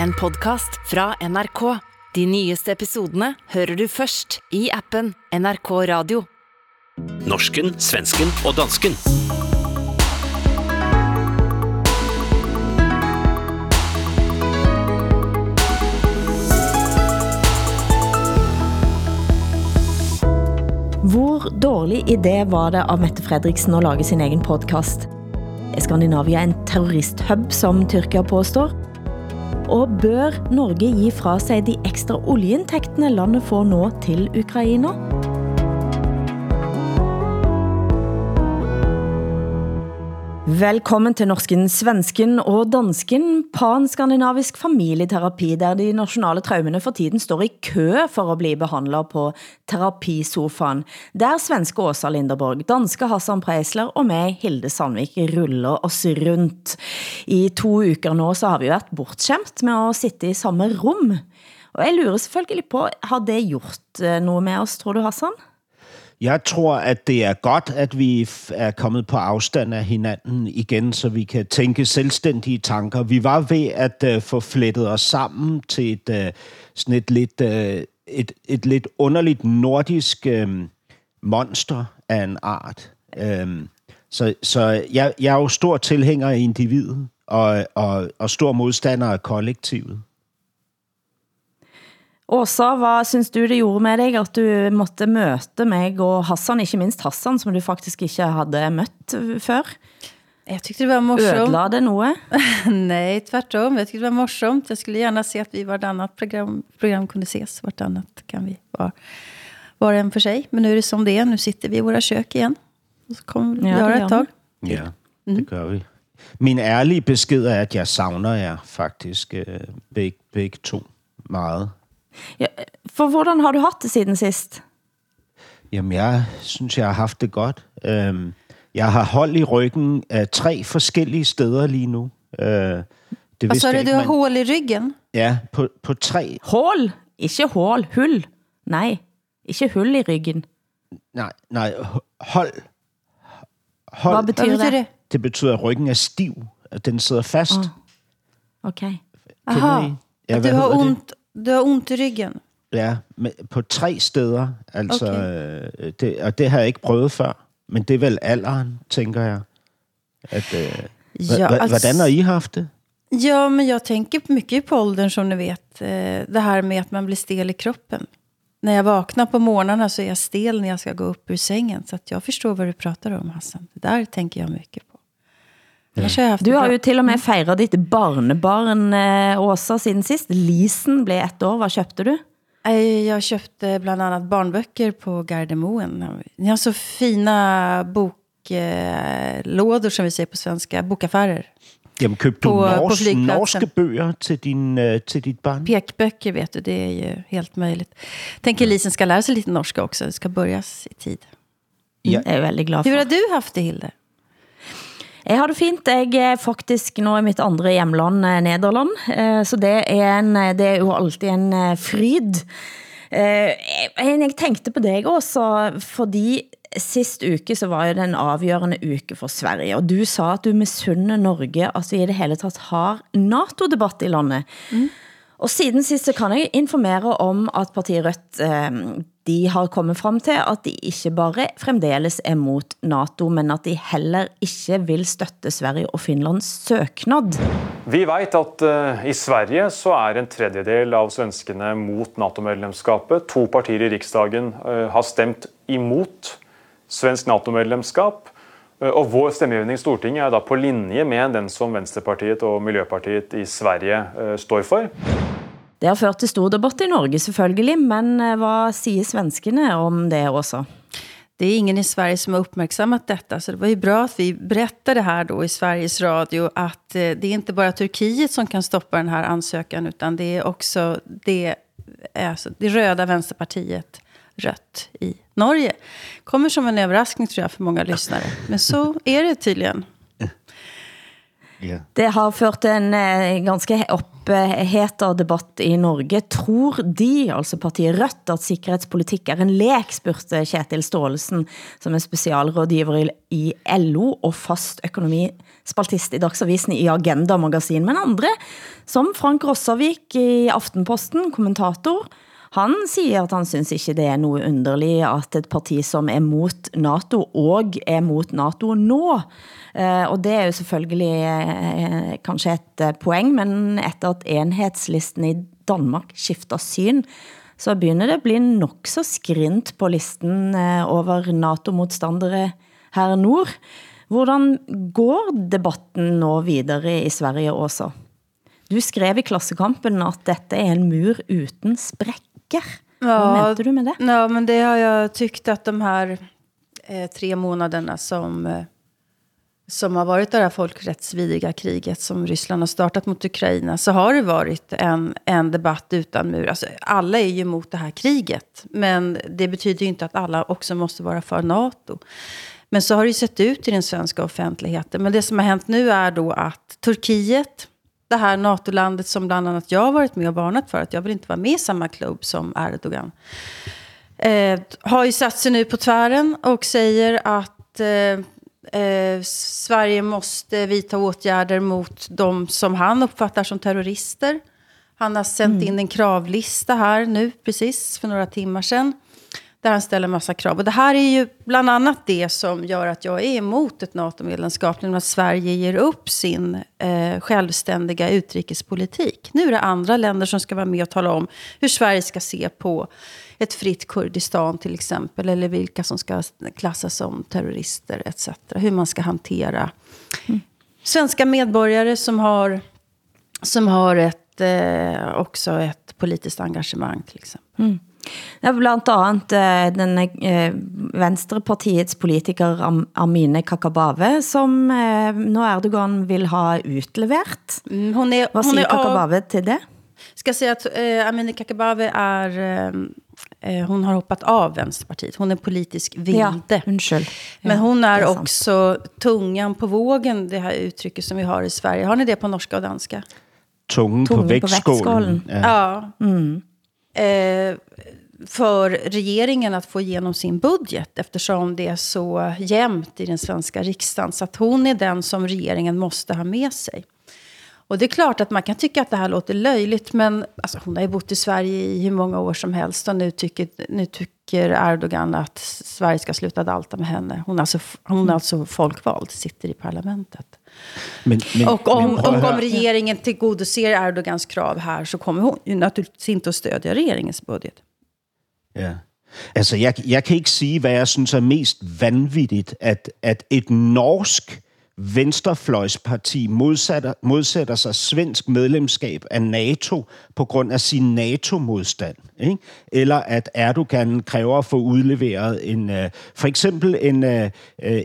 En podcast fra NRK. De nyeste episodene hører du først i appen NRK Radio. Norsken, svensken og dansken. Hvor dårlig idé var det av Mette Fredriksen å lage sin egen podcast? Er Skandinavia en terroristhub, som Tyrkia påstår? Og bør Norge gi fra sig de ekstra oljeinntektene landet får nå til Ukraina? Velkommen til Norsken, Svensken og Dansken, pan-skandinavisk familieterapi, der de nationale traumene for tiden står i kø for at blive behandlet på terapisofaen. Der svenske Åsa Linderborg, danske Hassan Preisler og mig, Hilde Sandvik, ruller os rundt. I to uker nå så har vi været bortskæmt med at sitte i samme rum. Og jeg lurer selvfølgelig på, har det gjort eh, noget med os, tror du Hassan? Jeg tror, at det er godt, at vi er kommet på afstand af hinanden igen, så vi kan tænke selvstændige tanker. Vi var ved at uh, få flettet os sammen til et, uh, sådan et, lidt, uh, et, et lidt underligt nordisk uh, monster af en art. Um, så så jeg, jeg er jo stor tilhænger af individet og, og, og stor modstander af kollektivet. Åsa, hvad synes du det gjorde med dig, at du måtte møte mig og Hassan, ikke minst Hassan, som du faktisk ikke havde mødt før? Jag tyckte det var morsomt. Ødela det noget? Nej, tvärtom. Jag tyckte det var morsomt. Jag skulle gärna se att vi vartannat program, program kunde ses. Vartannat kan vi vara var en för sig. Men nu är det som det är. Nu sitter vi i våra kök igen. Och så kommer vi Ja, göra ett tag. Ja, det gør vi. Min ærlige besked er, at jeg savner jer faktisk øh, begge, begge to meget. Ja, for hvordan har du haft det siden sidst? Jamen, jeg synes, jeg har haft det godt. Øhm, jeg har hold i ryggen af tre forskellige steder lige nu. Øh, det Vad vidste sa jeg du, har hål i ryggen? Ja, på, på tre. Hål? Ikke hål, hull. Nej, ikke hull i ryggen. Nej, nej, hold. Hold. Hvad betyder, Vad betyder det? det? Det betyder, at ryggen er stiv. At den sidder fast. Ah. Okay. Aha. Ja, hvad du har, det? ont, du har ont i ryggen? Ja, med, på tre steder. Altså, Okay. øh, det, og det har jeg ikke prøvet før. Men det er vel alderen, tænker jeg. At, øh, Ja, hva, alltså- hvordan har I haft det? Ja, men jag tänker mycket på åldern som ni vet. Eh, Det här med att man blir stel i kroppen. När jag vaknar på morgnarna så är jag stel när jag ska gå upp ur sängen. Så att jag förstår vad du pratar om, Hassan. Det där tänker jag mycket på. Annars har jag haft Du har jo til og med fejret ditt barnebarn, eh, Åsa, siden sist. Lisen blev ett år. Hvad købte du? Eh, Jag köpte bland annat barnböcker på Gardermoen. Ni har så fina boklådor, som vi säger på svenska. Bokaffärer. Jamen, købte du På- på nors, flygpladsen. norske bøger til, din, øh, til dit barn? Pekböcker vet du, det är ju helt möjligt. Tänker Lisen ska lära sig lite norska också. Det ska börjas i tid. Ja. Det er jeg veldig glad Hur har du haft det, Hilde? Jeg har det fint. Jeg er faktisk nu i mitt andre hjemland, eh, Nederland. Eh, så det er, en, eh, det er jo alltid en fryd. Eh, Jeg tænkte på dig også, fordi sist uke så var jo den en afgørende uke for Sverige, og du sa at du misunner Norge, altså i det hele taget har NATO-debatt i landet. Mm. Og siden sidst så kan jeg informere om, at partiet Rødt, eh, de har kommet frem til, at de ikke bare fremdeles er mot NATO, men at de heller ikke vil støtte Sverige og Finlands søknad. Vi vet at eh, i Sverige så er en tredjedel av svenskene mot NATO-medlemskapet. To partier i riksdagen eh, har stemt imot svensk NATO-medlemskap. Eh, Og vår stemmegivning i Stortinget er da på linje med den som Venstrepartiet og Miljøpartiet i Sverige eh, står for. Det har ført til stor debatt i Norge selvfølgelig, men eh, hvad siger svenskene om det også? Det är ingen i Sverige som har uppmärksammat detta. Så det var ju bra att vi berättade här då i Sveriges Radio att det är inte bara Turkiet som kan stoppa den här ansökan. Utan det är också det, alltså det röda vänsterpartiet rött i Norge. Kommer som en överraskning tror jag för många lyssnare. Men så är det tydligen. Ja. Det har ført en eh, ganske opphetet debatt i Norge. Tror de, altså partiet Rødt, at sikkerhedspolitik er en lek, spurgte Kjetil Stålesen, som er specialrådgiver i, LO og fast økonomispaltist i Dagsavisen i Agenda Magasin. Men andre, som Frank Rossavik i Aftenposten, kommentator, han siger, at han synes ikke det er noget underligt, at et parti, som er mot NATO, og er mot NATO nå, Eh, og det er jo selvfølgelig eh, kanskje et eh, poeng, men efter at enhedslisten i Danmark skifter syn, så begynder det at blive nok så skrint på listen eh, over NATO-modstandere her nord. Hvordan går debatten nå videre i Sverige også? Du skrev i Klassekampen at dette er en mur uden sprækker. Hvad ja, mente du med det? Ja, men det har jag tyckt att de här eh, tre månaderna som eh, som har varit det här folkrättsvidriga kriget som Ryssland har startat mot Ukraina så har det varit en, en debatt utan mur. Alltså, alla är ju emot det här kriget, men det betyder ju inte att alla också måste vara för NATO. Men så har det ju sett ut i den svenska offentligheten. Men det som har hänt nu är då att Turkiet, det här NATO-landet som bland annat jag har varit med och varnat för, att jag vill inte vara med i samma klubb som Erdogan, eh, har ju satt sig nu på tvären och säger att eh, eh, Sverige måste vidta åtgärder mot de som han uppfattar som terrorister. Han har sänt mm. in en kravlista här nu, precis för några timmar sedan. Där han ställer massa krav. Och det här är ju bland annat det som gör att jag är emot ett NATO-medlemskap. Nämligen att Sverige ger upp sin eh, självständiga utrikespolitik. Nu är det andra länder som ska vara med och tala om hur Sverige ska se på ett fritt Kurdistan till exempel. Eller vilka som ska klassas som terrorister etc. Hur man ska hantera mm. svenska medborgare som har, som har ett, eh, också ett politiskt engagemang till exempel. Mm. Ja, blandt andet eh, den eh, Venstrepartiets politiker Am Amine Kakabave, som eh, nu Erdogan vil ha utlevert. Mm, hun er, Hvad siger Kakabave til det? Ska säga att eh, Amine Kakabave är... Eh, eh, hon har hoppat av Vänsterpartiet. Hon är politisk vilde. Ja, undskyld. Men hon är, är också tungan på vågen, det här uttrycket som vi har i Sverige. Har ni det på norska och danska? Tungen, Tungen på vægtskålen. Ja. ja. Mm. Eh, för regeringen att få igenom sin budget eftersom det är så jämnt i den svenska riksdagen. Så att hon är den som regeringen måste ha med sig. Och det är klart att man kan tycka att det här låter löjligt, men alltså, hon har ju bott i Sverige i hur många år som helst och nu tycker, nu tycker Erdogan att Sverige ska sluta dalta med henne. Hon är alltså, hon är alltså folkvald, sitter i parlamentet. Men, men, och om, men, och om regeringen tillgodoser Erdogans krav här så kommer hon ju naturligtvis inte att stödja regeringens budget. Ja. Altså, jeg, jeg kan ikke sige, hvad jeg synes er mest vanvittigt, at, at et norsk venstrefløjsparti modsætter, modsætter sig svensk medlemskab af NATO på grund af sin NATO-modstand. Ikke? Eller at Erdogan kræver at få udleveret en, uh, for eksempel en, uh,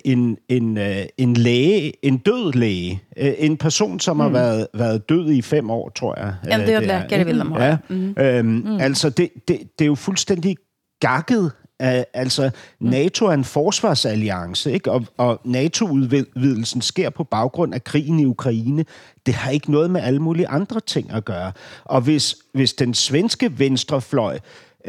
en, en, uh, en læge, en død læge, uh, en person, som mm. har været, været død i fem år, tror jeg. En død læge, vil de Ja. Mm. Øhm, mm. Altså, det, det, det er jo fuldstændig gakket altså, NATO er en forsvarsalliance, ikke? Og, og NATO-udvidelsen sker på baggrund af krigen i Ukraine. Det har ikke noget med alle mulige andre ting at gøre. Og hvis, hvis den svenske venstrefløj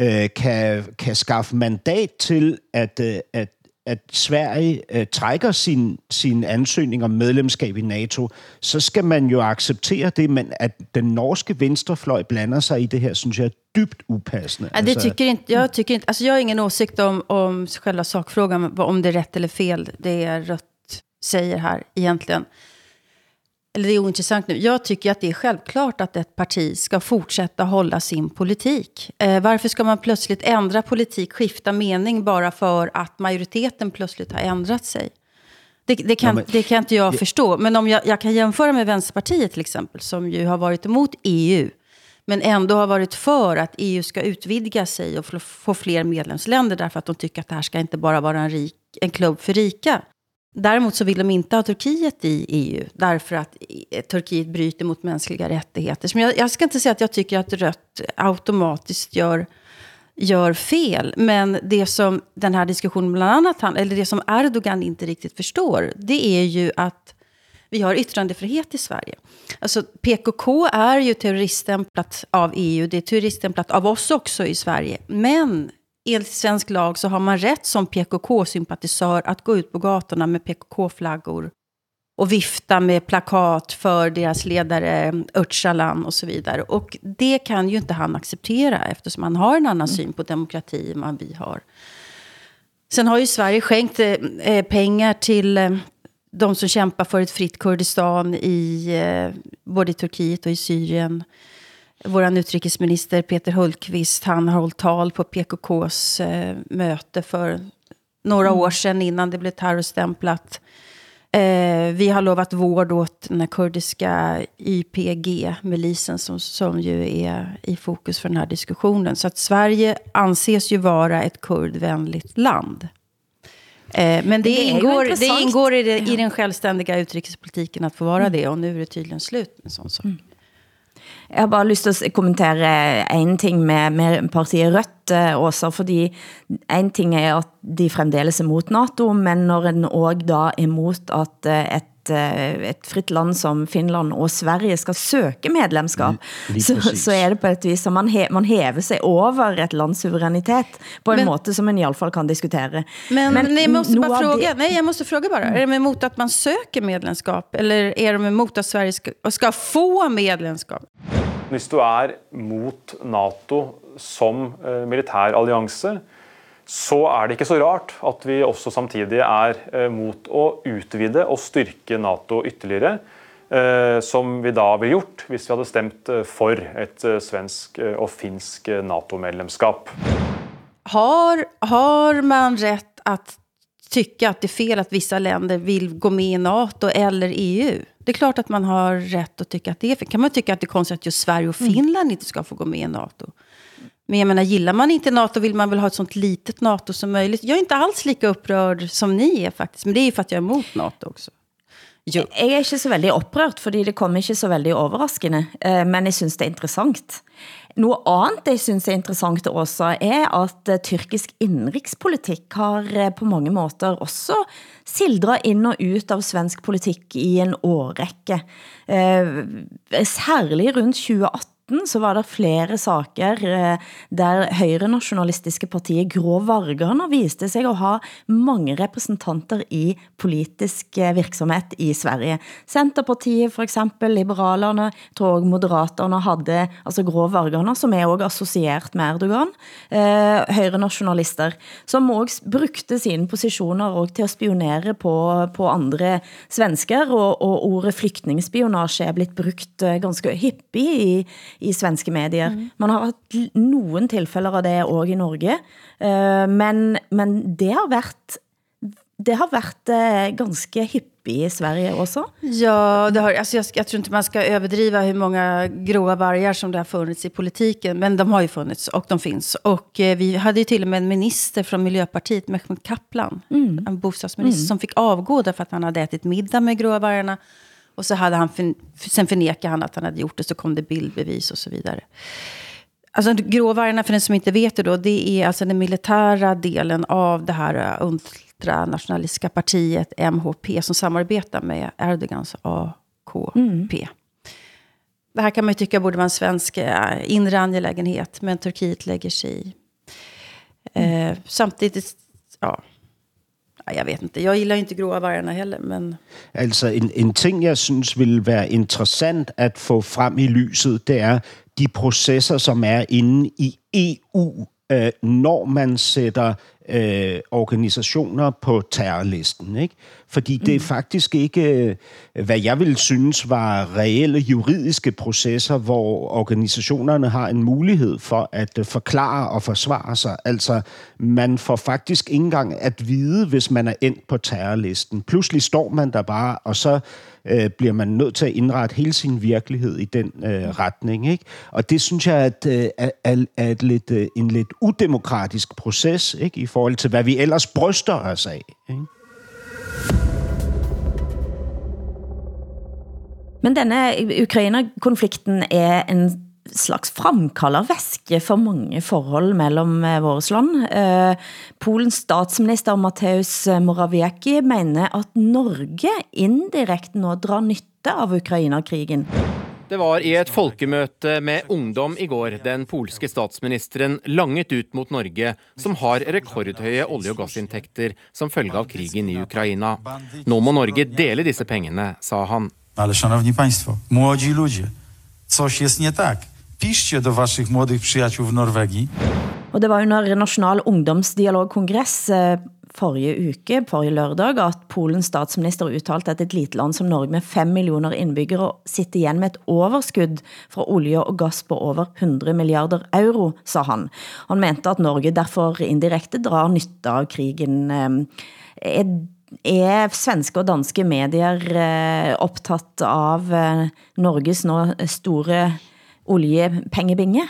uh, kan, kan skaffe mandat til, at, uh, at at Sverige øh, trækker sin, sin ansøgning om medlemskab i NATO, så skal man jo acceptere det, men at den norske venstrefløj blander sig i det her, synes jeg er dybt upassende. Ja, det alltså, tycker inte, jag, tycker inte, alltså jag har ingen åsikt om, om själva sakfrågan, om det är rätt eller fel, det är Rött säger här egentligen eller det är ointressant nu. Jag tycker att det är självklart att ett parti ska fortsätta hålla sin politik. Eh, varför ska man plötsligt ändra politik, skifta mening bara för att majoriteten plötsligt har ändrat sig? Det, det, kan, ja, men, det kan inte jag det, förstå. Men om jag, jag kan jämföra med Vänsterpartiet till exempel, som ju har varit emot EU, men ändå har varit för att EU ska utvidga sig och få fler medlemsländer därför att de tycker att det här ska inte bara vara en, rik, en klubb för rika. Däremot så vill de inte ha Turkiet i EU, därför att eh, Turkiet bryter mot mänskliga rättigheter. Som jag, jag ska inte säga att jag tycker att rött automatiskt gör, gör fel, men det som den här diskussionen bland annat eller det som Erdogan inte riktigt förstår, det är ju att Vi har yttrandefrihet i Sverige. Alltså PKK är ju terroriststämplat av EU, det är terroriststämplat av oss också i Sverige. Men enligt svensk lag så har man rätt som PKK-sympatisör att gå ut på gatorna med PKK-flaggor och vifta med plakat för deras ledare Öcalan och så vidare. Och det kan ju inte han acceptera eftersom han har en annan syn på demokrati än vad vi har. Sen har ju Sverige skänkt eh, pengar till eh, de som kämpar för ett fritt Kurdistan i eh, både i Turkiet och i Syrien. Vår utrikesminister Peter Hultqvist, han har hållit tal på PKKs eh, möte för några år sedan innan det blev terrorstämplat. Eh, vi har lovat vård åt den här kurdiska YPG-milisen som, som ju är i fokus för den här diskussionen. Så att Sverige anses ju vara ett kurdvänligt land. Eh, men det, det ingår, det ingår i, det, i den självständiga utrikespolitiken att få vara mm. det. Och nu är det tydligen slut med sån sak. Mm. Jeg har bare lyst til at kommentere en ting med, med partiet Rødt eh, også, fordi en ting er at de fremdeles er mot NATO, men når en også da er mot at eh, et et Eh, et fritt land som Finland og Sverige skal søge medlemskap, så, så er det på et vis, som man, he, man hever sig over et lands suveränitet på en men, måte som man i alla fall kan diskutera. Men, men jag måste bara fråga, det... nej, jag måste fråga bara, är de emot att man söker medlemskap eller är de emot att Sverige ska, ska få medlemskap? Hvis du er mot NATO som eh, militær allianse, så er det ikke så rart at vi også samtidig er eh, mot å utvide og styrke Nato ytterligere. Eh, som vi da ville gjort hvis vi hadde stemt eh, for et svensk og finsk Nato-medlemskap. Har, har man rätt att tycka att det är fel att vissa länder vill gå med i NATO eller EU? Det är klart att man har rätt att tycka att det är fel. Kan man tycka att det är konstigt att just Sverige och Finland inte ska få gå med i NATO? Men jag menar, gillar man inte NATO vill man väl ha ett sånt litet NATO som möjligt. Jag är inte alls lika upprörd som ni är faktiskt. Men det är ju för att jag är emot NATO också. Jo. Jeg er ikke så veldig oprørt, fordi det kommer ikke så veldig overraskende, eh, men jeg synes det er interessant. Noe andet, jeg synes er interessant også, er at eh, tyrkisk indrigspolitik har eh, på mange måter også sildret ind og ut av svensk politik i en årrække. Uh, særligt rundt 2018 så var det flere saker eh, der højre nationalistiske partier Grå Vargerne viste sig at ha mange representanter i politisk eh, virksomhed i Sverige. Centerpartiet for eksempel, Liberalerne, tror Moderaterna havde, altså Grå Vargerne, som er også associeret med Erdogan, eh, højre nationalister, som også brugte sine positioner og til at spionere på, på andre svensker, og, og ordet flygtningsspionage er blitt brugt eh, ganske hyppig i, i svenske medier. Mm. Man har haft nogen tilfælder av det også i Norge, uh, men, men det har været det har varit eh, ganska hippie i Sverige också. Ja, det har, alltså jag, jag tror inte man ska överdriva hur många gråa vargar som det har funnits i politiken. Men de har ju funnits och de finns. Och eh, vi hade ju till och med en minister från Miljöpartiet, Mehmet Kaplan, mm. en bostadsminister, mm. som fick avgå därför att han hade ätit middag med gråa vargarna. Och så hade han, sen förnekade han att han hade gjort det, så kom det bildbevis och så vidare. Alltså gråvargarna, för den som inte vet det då, det är alltså den militära delen av det här ultranationalistiska partiet MHP som samarbetar med Erdogans AKP. Mm. Det här kan man ju tycka borde vara en svensk äh, inre angelägenhet, men Turkiet lägger sig i. Mm. Eh, samtidigt, ja, jeg vet inte. Jeg gillar inte gråa vargarna heller, men... Altså, en, en ting, jeg synes vil være interessant at få frem i lyset, det er de processer, som er inde i EU, øh, når man sætter øh, organisationer på terrorlisten. Ikke? Fordi det er mm. faktisk ikke, øh, hvad jeg vil synes var reelle juridiske processer, hvor organisationerne har en mulighed for at øh, forklare og forsvare sig. Altså, man får faktisk ikke engang at vide, hvis man er endt på terrorlisten. Pludselig står man der bare, og så øh, bliver man nødt til at indrette hele sin virkelighed i den øh, retning. Ikke? Og det synes jeg at, øh, er, er, er et lidt, øh, en lidt udemokratisk proces ikke? i forhold til, hvad vi ellers bryster os af. Ikke? Men denne Ukraina-konflikten er en slags fremkaldervæske for mange forhold mellem eh, vores land. Eh, Polens statsminister Mateusz Morawiecki mener, at Norge indirekte nå drar nytte av Ukraina-krigen. Det var i et folkemøte med ungdom i går den polske statsministeren langet ut mot Norge, som har rekordhøje olje- og gassinntekter som følge av krigen i Ukraina. Nå må Norge dele disse pengene, sa han. Ale szanowni państwo, młodzi ludzie, coś jest nie tak. Piszcie do waszych młodych przyjaciół w Norwegii. Og det var under National ungdomsdialogkongress eh, forrige uke, forrige lørdag, at Polens statsminister udtalte, at et lite land som Norge med 5 millioner indbyggere sitter igen med et overskud fra olie og gas på over 100 milliarder euro, sa han. Han mente, at Norge derfor indirekte drar nytte av krigen. Eh, er, er svenske og danske medier eh, optaget av Norges nå store oljepengebinge?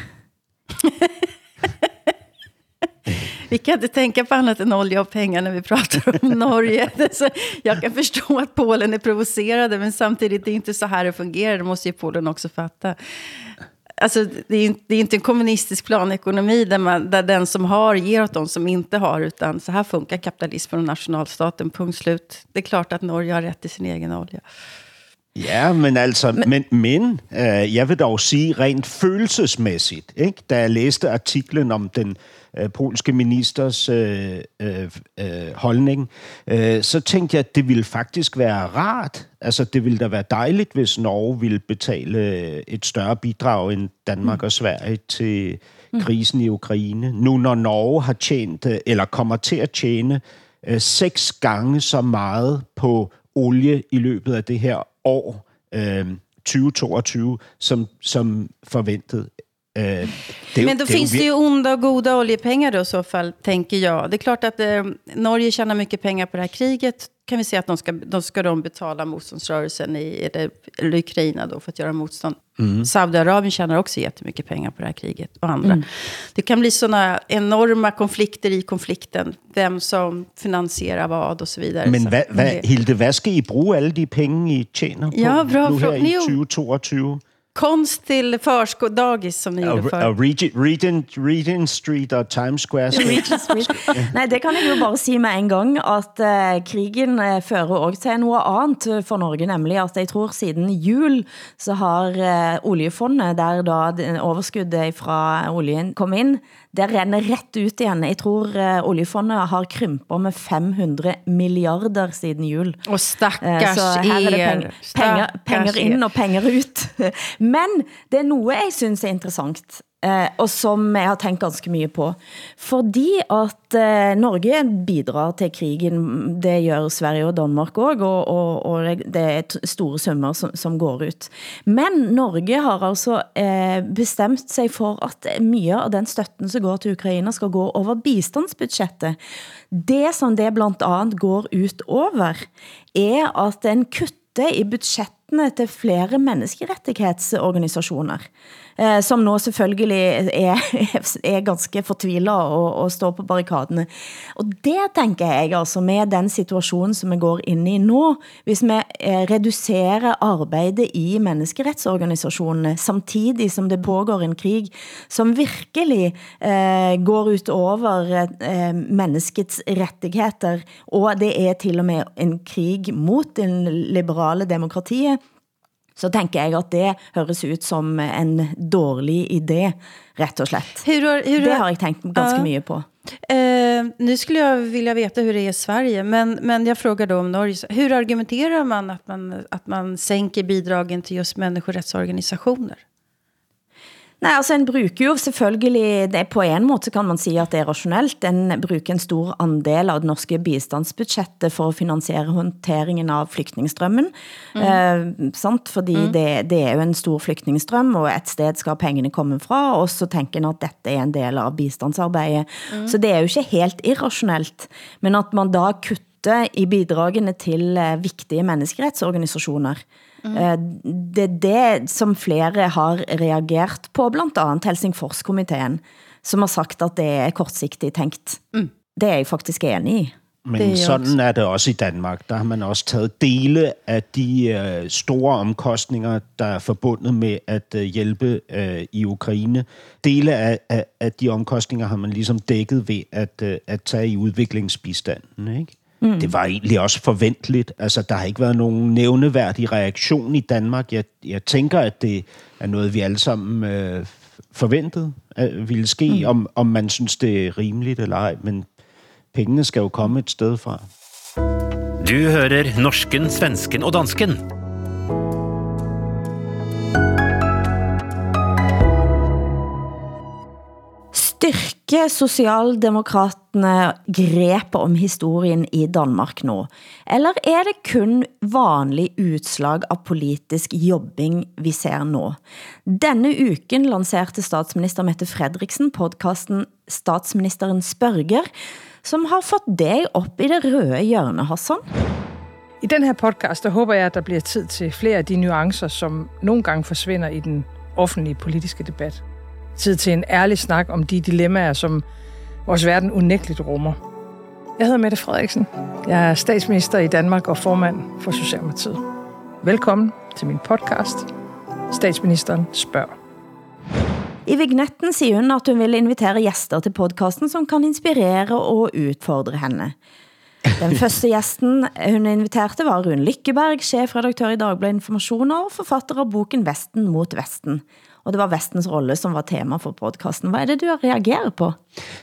Vi kan inte tänka på annat än olja och pengar när vi pratar om Norge. Jag kan förstå att Polen är provocerade, men samtidigt det är inte så här det fungerar. Det måste ju Polen också fatta. Alltså, det, är, det är inte en kommunistisk planekonomi där, man, där den som har ger åt de som inte har. Utan så här funkar kapitalismen och nationalstaten, punkt slut. Det är klart att Norge har rätt till sin egen olja. Ja, men altså, men, men, men øh, jeg vil dog sige rent følelsesmæssigt, ikke? da jeg læste artiklen om den øh, polske ministers øh, øh, øh, holdning, øh, så tænkte jeg, at det ville faktisk være rart. Altså, det ville da være dejligt, hvis Norge ville betale et større bidrag end Danmark mm. og Sverige til krisen i Ukraine. Nu når Norge har tjent, øh, eller kommer til at tjene, øh, seks gange så meget på olie i løbet af det her år øh, 2022 som, som forventet. Øh, det Men då det finns det ju onda och goda oljepengar då i så fall, tänker jag. Det är klart att eh, Norge tjänar mycket pengar på det här kriget. Kan vi säga att de ska, de ska de betala motståndsrörelsen i eller, eller Ukraina då för att göra motstånd. Saudiarabien tjänar också jättemycket pengar på det här kriget och andra. Det kan bli sådana enorma konflikter i konflikten. Vem som finansierar hvad och så vidare. Men hvad, det- Hilde, hvad skal I bruge alle de penge, I tjener på Ja, bra nu her fråga. i Jo. 2022? Konst till förskott, dagis som ni gjorde förr. og Regent, Regent, Regent Street og Times Square Street. Nej, det kan jeg jo bare sige med en gang, at uh, krigen uh, fører også til noget andet øh, for Norge, nemlig at jeg tror siden jul, så har uh, oliefondet, der da overskuddet fra olien kom ind, det renner ret ut igen. Jeg tror uh, oliefondet har krympet med 500 milliarder siden jul. Och Eh, stackars Så her er det er. penger, penger, ind og penger ut. Men det er noget, jeg synes er interessant, eh, og som jeg har tænkt ganske mye på. Fordi at eh, Norge bidrar til krigen, det gør Sverige og Danmark også, og, og, og det- er store summer som, som går ut. Men Norge har altså eh, bestemt sig for at mye av den støtten som går til Ukraina skal gå over bistandsbudgettet. Det som det blandt andet går ut over, er at den kutter i budgettene til flere menneskerettighedsorganisationer, eh, som nå selvfølgelig er, er ganske fortvilet og, og står på barrikaderne. Og det tænker jeg altså med den situation, som vi går ind i nu, hvis vi eh, reducerer arbejdet i menneskerettighedsorganisationerne, samtidig som det pågår en krig, som virkelig eh, går ut over eh, menneskets rettigheder, og det er til og med en krig mot den liberale demokratiet, så tænker jeg at det høres ut som en dårlig idé, rett og slett. Hur har, hur Det har jeg tænkt ganske Ja. mye på. Eh, nu skulle jag vilja veta hur det är i Sverige, men, men jag frågar då om Norge. Hur argumenterar man att, man att man sänker bidragen till just människorättsorganisationer? Nej, altså en bruger jo selvfølgelig, det på en måde kan man sige, at det er rationelt. En bruger en stor andel av det norske bistandsbudgettet for at finansiere håndteringen av flygtningstrømmen. Mm. Eh, sant? Fordi mm. det, det er jo en stor flygtningstrøm, og et sted skal pengene komme fra, og så tænker en at dette er en del av bistandsarbejdet. Mm. Så det er jo ikke helt irrationelt, men at man da kutter i bidragene til eh, vigtige menneskeretsorganisationer. Mm. Det er det, som flere har reagert på, blandt andet Helsingforskomiteen, som har sagt, at det er kortsigtigt tænkt. Mm. Det er jeg faktisk enig i. Men Det er sådan også- er det også i Danmark. Der har man også taget dele af de øh, store omkostninger, der er forbundet med at øh, hjælpe øh, i Ukraine. Dele af, af, af de omkostninger har man ligesom dækket ved at, øh, at tage i udviklingsbistanden. Ikke? Mm. Det var egentlig også forventeligt. Altså, der har ikke været nogen nævneværdig reaktion i Danmark. Jeg, jeg tænker, at det er noget, vi alle sammen øh, forventede at ville ske, mm. om, om man synes, det er rimeligt eller ej. Men pengene skal jo komme et sted fra. Du hører norsken, svensken og dansken. Styrke omfattende greb om historien i Danmark nu? Eller er det kun vanlig utslag av politisk jobbing vi ser nu? Denne uken lancerte statsminister Mette Fredriksen podcasten Statsministeren spørger, som har fått dig op i det røde hjørne, Hassan. I den her podcast, der håber jeg, at der bliver tid til flere af de nuancer, som nogle gange forsvinder i den offentlige politiske debat. Tid til en ærlig snak om de dilemmaer, som vores verden unægteligt rummer. Jeg hedder Mette Frederiksen. Jeg er statsminister i Danmark og formand for Socialdemokratiet. Velkommen til min podcast, Statsministeren spørger. I vignetten siger hun, at hun vil invitere gæster til podcasten, som kan inspirere og udfordre henne. Den første gæsten hun inviterte var Rune Lykkeberg, chefredaktør i Dagbladet Information og forfatter av boken Vesten mot Vesten. Og det var Vestens rolle, som var tema for podcasten. Hvad er det, du reagerer på?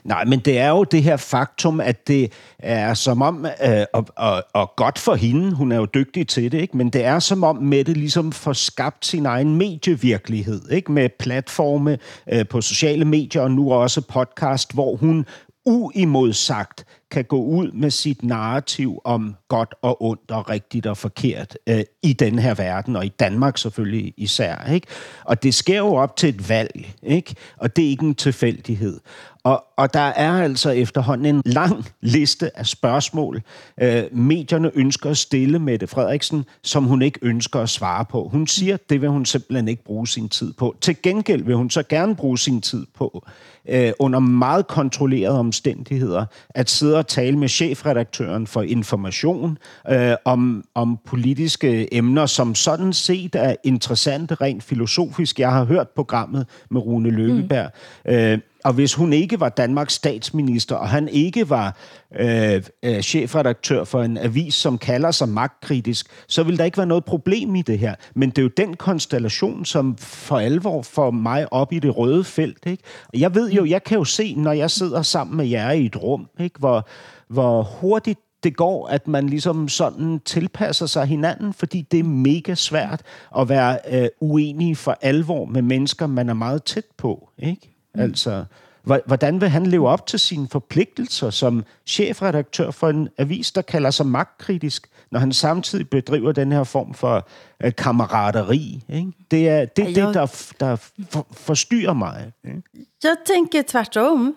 Nej, men det er jo det her faktum, at det er som om, øh, og, og, og godt for hende, hun er jo dygtig til det, ikke? men det er som om Mette ligesom får skabt sin egen medievirkelighed, ikke? med platforme øh, på sociale medier og nu også podcast, hvor hun uimodsagt kan gå ud med sit narrativ om godt og ondt og rigtigt og forkert øh, i den her verden, og i Danmark selvfølgelig især. Ikke? Og det sker jo op til et valg, ikke? og det er ikke en tilfældighed. Og, og der er altså efterhånden en lang liste af spørgsmål, øh, medierne ønsker at stille Mette Frederiksen, som hun ikke ønsker at svare på. Hun siger, det vil hun simpelthen ikke bruge sin tid på. Til gengæld vil hun så gerne bruge sin tid på, øh, under meget kontrollerede omstændigheder, at sidde og tale med chefredaktøren for information øh, om, om politiske emner, som sådan set er interessante rent filosofisk. Jeg har hørt programmet med Rune Løkkeberg. Mm. Øh, og hvis hun ikke var Danmarks statsminister, og han ikke var øh, øh, chefredaktør for en avis, som kalder sig magtkritisk, så ville der ikke være noget problem i det her. Men det er jo den konstellation, som for alvor får mig op i det røde felt. Ikke? Jeg ved jo, jeg kan jo se, når jeg sidder sammen med jer i et rum, ikke? Hvor, hvor hurtigt det går, at man ligesom sådan tilpasser sig hinanden, fordi det er mega svært at være øh, uenig for alvor med mennesker, man er meget tæt på. Ikke? Mm. Altså, hvordan vil han leve op til sine forpligtelser som chefredaktør for en avis, der kalder sig magtkritisk, når han samtidig bedriver den her form for øh, kammerateri? Ikke? Det er det, Jeg- det der, der for, forstyrrer mig. Ikke? Jag tänker tvärtom.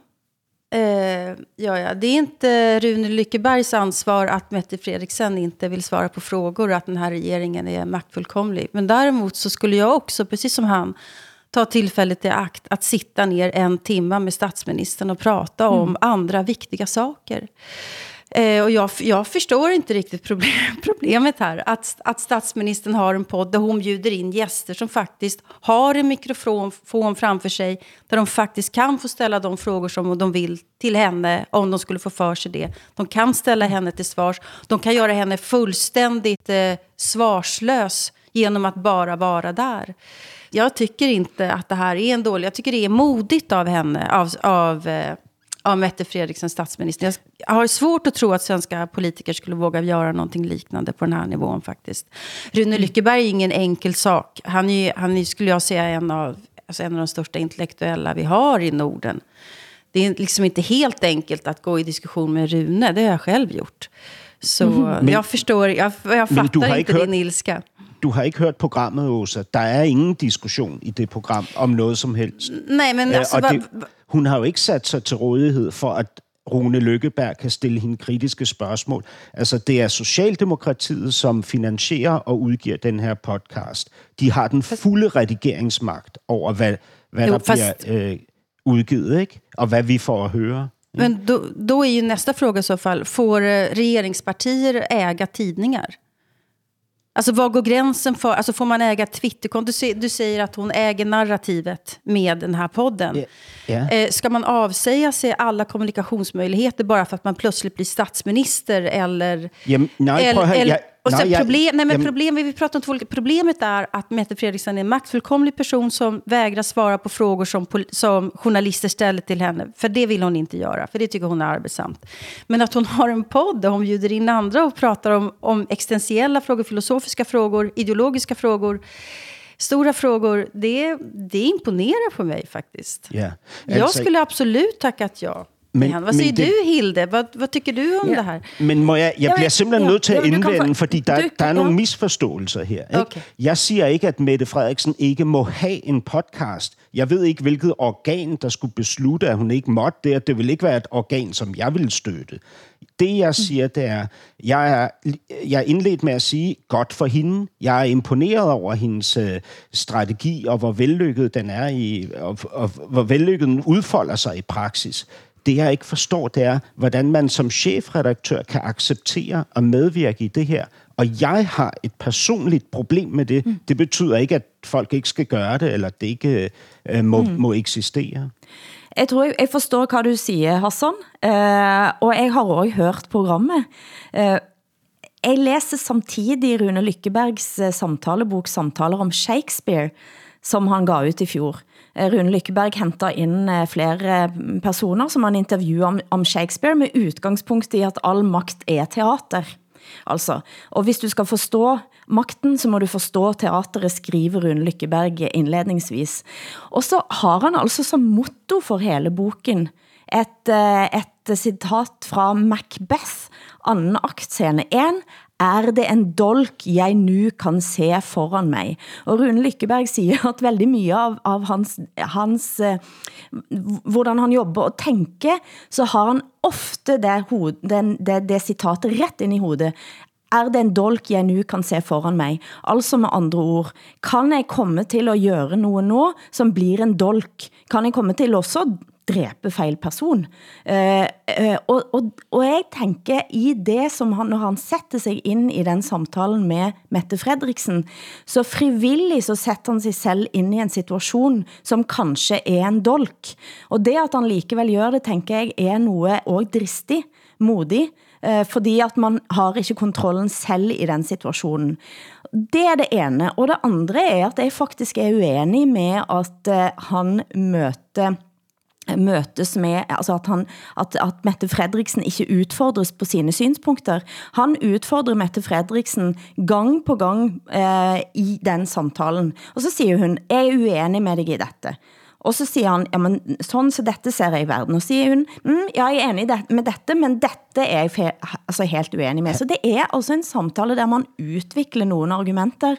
Eh, ja, ja. Det är inte Rune Lyckebergs ansvar att Mette Fredriksen inte vill svara på frågor och att den här regeringen är maktfullkomlig. Men däremot så skulle jag också, precis som han, ta tillfället i akt att sitta ner en timme med statsministern och prata om andra viktiga saker. Eh, och jag, jag förstår inte riktigt problem, problemet här. Att, att statsministern har en podd där hon bjuder in gäster som faktiskt har en mikrofon framför sig. Där de faktiskt kan få ställa de frågor som de vill till henne om de skulle få för sig det. De kan ställa henne till svars. De kan göra henne fullständigt eh, svarslös genom att bara vara där. Jag tycker inte att det här är en dålig... Jag tycker det är modigt av henne, av, av eh, av Mette Fredriksen, statsminister. Jag har svårt att tro att svenska politiker skulle våga göra någonting liknande på den här nivån faktiskt. Rune Lyckeberg är ingen enkel sak. Han är, han är skulle jag säga, en av, alltså en av de största intellektuella vi har i Norden. Det är liksom inte helt enkelt att gå i diskussion med Rune. Det har jag själv gjort. Så Men- jag förstår, jag, jag Men fattar inte hørt- din ilska. Du har ikke hørt programmet, Åsa. Der er ingen diskussion i det program om noget som helst. Nej, men Øh, alltså, og det, hun har jo ikke sat sig til rådighed for, at Rune Lykkeberg kan stille hende kritiske spørgsmål. Altså, det er Socialdemokratiet, som finansierer og udgiver den her podcast. De har den fulde redigeringsmagt over, hvad, hvad Jo, der fast- bliver øh, udgivet, ikke? Og hvad vi får at høre. Men då, då är ju nästa fråga i så fall, får eh, regeringspartier äga tidningar? Alltså vad går gränsen för, alltså får man äga Twitterkonto? Du, du säger att hon äger narrativet med den här podden. Ja. Ja. Eh, ska man avsäga sig alla kommunikationsmöjligheter bara för att man plötsligt blir statsminister eller... Jamen, nej, eller, eller, och sen nej, problem, nej, men jamen- problem, vi pratar om två olika, problemet är att Mette Fredriksson är en maktfullkomlig person som vägrar svara på frågor som, som journalister ställer till henne. För det vill hon inte göra, för det tycker hon är arbetsamt. Men att hon har en podd där hon bjuder in andra och pratar om, om existentiella frågor, filosofiska frågor, ideologiska frågor, stora frågor, det, det imponerar på mig faktiskt. Ja. Jag skulle absolut tackat ja. Men- Men, Vad men säger det- du, Hilde? Vad, vad tycker du om Ja. det här? Men må jeg, jeg Jamen, bliver simpelthen ja, nødt til at kan indvende, få- fordi der, du- der er nogle ja. misforståelser her. Ikke? Okay. Jeg siger ikke, at Mette Frederiksen ikke må have en podcast. Jeg ved ikke, hvilket organ, der skulle beslutte, at hun ikke måtte det. Det vil ikke være et organ, som jeg vil støtte. Det, jeg siger, det er, jeg er, jeg er indledt med at sige, godt for hende. Jeg er imponeret over hendes øh, strategi, og hvor vellykket den er, i, og, og hvor vellykket den udfolder sig i praksis. Det, jeg ikke forstår, det er, hvordan man som chefredaktør kan acceptere og medvirke i det her. Og jeg har et personligt problem med det. Det betyder ikke, at folk ikke skal gøre det, eller det ikke øh, må, mm. må eksistere. Jeg tror jeg forstår, hvad du siger, Hassan. Uh, og jeg har også hørt programmet. Uh, jeg læser samtidig Rune Lykkebergs uh, samtalebok Samtaler om Shakespeare, som han gav ut i fjor. Rune Lykkeberg henter ind eh, flere mm, personer, som han interviewer om, om Shakespeare, med udgangspunkt i, at all magt er teater. Altså, og hvis du skal forstå magten, så må du forstå teateret, skriver Rune Lykkeberg indledningsvis. Og så har han altså som motto for hele boken et, eh, et citat fra Macbeth, anden akt, scene 1, er det en dolk, jeg nu kan se foran mig. Og Rune Lykkeberg siger, at veldig mye av, av hans, hans eh, hvordan han jobber og tænker, så har han ofte det, hoved, den, det, det citatet ret ind i hovedet. Er det en dolk, jeg nu kan se foran mig? Altså med andre ord, kan jeg komme til at gøre noget nu, som blir en dolk? Kan jeg komme til også drepe fejl person? Eh, uh, og, og, og jeg tænker i det, som han, når han sætter sig ind i den samtalen med Mette Fredriksen, så frivillig så sætter han sig selv ind i en situation, som kanskje er en dolk. Og det, at han likevel gør det, tænker jeg, er noget og dristig, modig, eh, fordi at man har ikke kontrollen selv i den situationen. Det er det ene. Og det andre er, at jeg faktisk er uenig med, at eh, han møter møtes med, altså at, han, at, at Mette Fredriksen ikke udfordres på sine synspunkter. Han udfordrer Mette Fredriksen gang på gang eh, i den samtalen. Og så siger hun, jeg er uenig med dig i dette. Og så siger han, ja, men sådan så dette ser jeg i verden. Og så siger hun, mm, jeg er enig med dette, men dette er jeg fe, altså helt uenig med. Så det er altså en samtale, der man udvikler nogle argumenter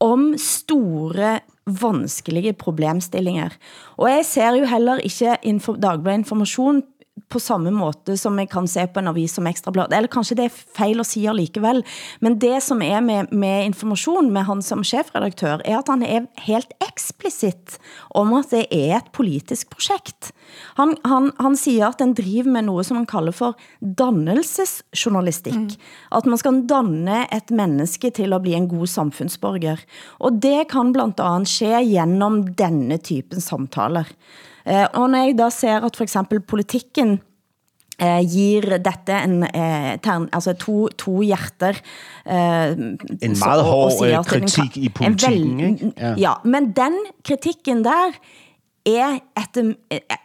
om store, vanskelige problemstillinger. Og jeg ser jo heller ikke info, Dagbladet Information på samme måte som jeg kan se på en avis som Ekstrablad. Eller kanskje det er feil at sige likevel. Men det som er med, med information med han som chefredaktør, er at han er helt eksplicit om at det er et politisk projekt. Han, han, han siger at den driver med noget, som han kalder for dannelsesjournalistik. Mm. At man skal danne et menneske til at blive en god samfundsborger. Og det kan blandt andet ske gennem denne typen samtaler. Eh, og når jeg da ser at for eksempel politikken eh, gir dette en eh, tern, altså to, to hjerter. Eh, En meget hård eh, kritik i politikken, ikke? Ja. ja, men den kritikken der er etter,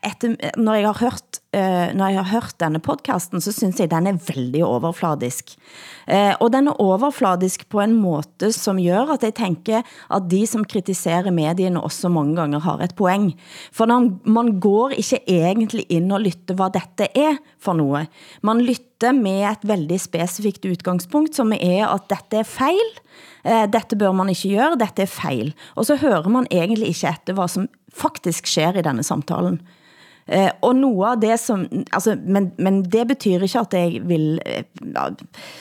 etter når jeg har hørt uh, når jeg har hørt denne podcasten, så synes jeg den er veldig overfladisk. Uh, og den er overfladisk på en måte som gør at jeg tænker at de som kritiserer medierne også mange ganger har et poeng. For man, man går ikke egentlig ind og lytter hvad dette er for noget. Man lytter med et veldig specifikt udgangspunkt, som er at dette er fejl, uh, eh, dette bør man ikke gøre, dette er fejl. Og så hører man egentlig ikke etter hvad som faktisk sker i denne samtalen. Uh, og noget af det som, altså, men, men det betyder ikke at jeg vil uh,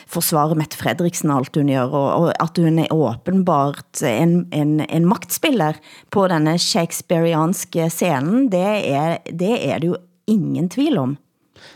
forsvare Mette Fredriksen alt hun gør, og, og at hun er åbenbart en, en, en magtspiller på denne shakespearianske scenen, det er, det er det jo ingen tvil om.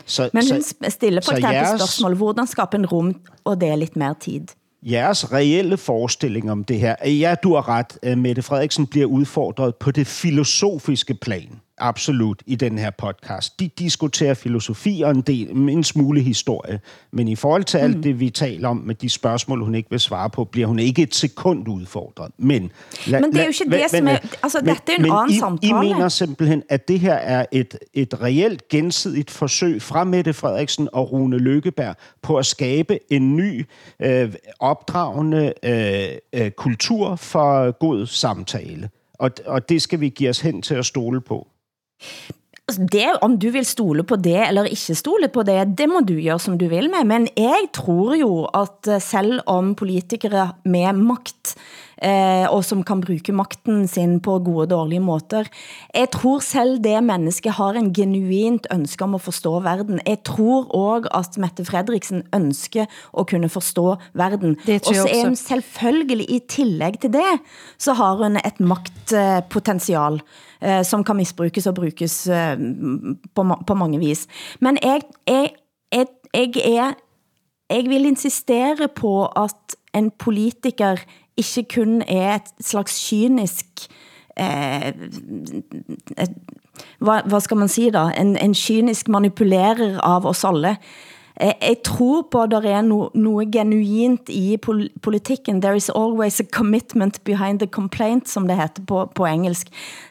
Så, Men hun så, stiller for eksempel jeres- spørgsmål, hvordan skabe en rum, og det er lidt mere tid? Jeres reelle forestilling om det her, ja, du har ret, øh, Mette Frederiksen bliver udfordret på det filosofiske plan. Absolut, i den her podcast. De diskuterer filosofi og en, del, en smule historie. Men i forhold til alt det, vi taler om med de spørgsmål, hun ikke vil svare på, bliver hun ikke et sekund udfordret. Men, la, Men det er jo ikke det, som er- altså, dette er en men anden I, I samtale. mener simpelthen, at det her er et, et reelt gensidigt forsøg fra Mette Frederiksen og Rune Lykkeberg på at skabe en ny, øh, opdragende øh, øh, kultur for god samtale. Og, og det skal vi give os hen til at stole på. Altså, det, om du vil stole på det eller ikke stole på det, det må du gøre som du vil med. Men jeg tror jo at eh, selv om politikere med magt, eh, og som kan bruge magten sin på gode og dårlige måter, jeg tror selv det menneske har en genuint ønske om at forstå verden. Jeg tror også at Mette Frederiksen ønsker at kunne forstå verden. Og så er hun selvfølgelig i tillæg til det, så har hun et magtpotential, eh, Eh, som kan misbrukes og brukes eh, på, på mange vis. Men jeg, jeg, jeg, jeg, er, jeg vil insistere på at en politiker ikke kun er et slags kynisk eh, et, hvad, hva skal man sige da? En, en kynisk manipulerer av oss alle. Jeg, tror på, at der er no, noget genuint i pol politikken. There is always a commitment behind the complaint, som det heter på, på engelsk.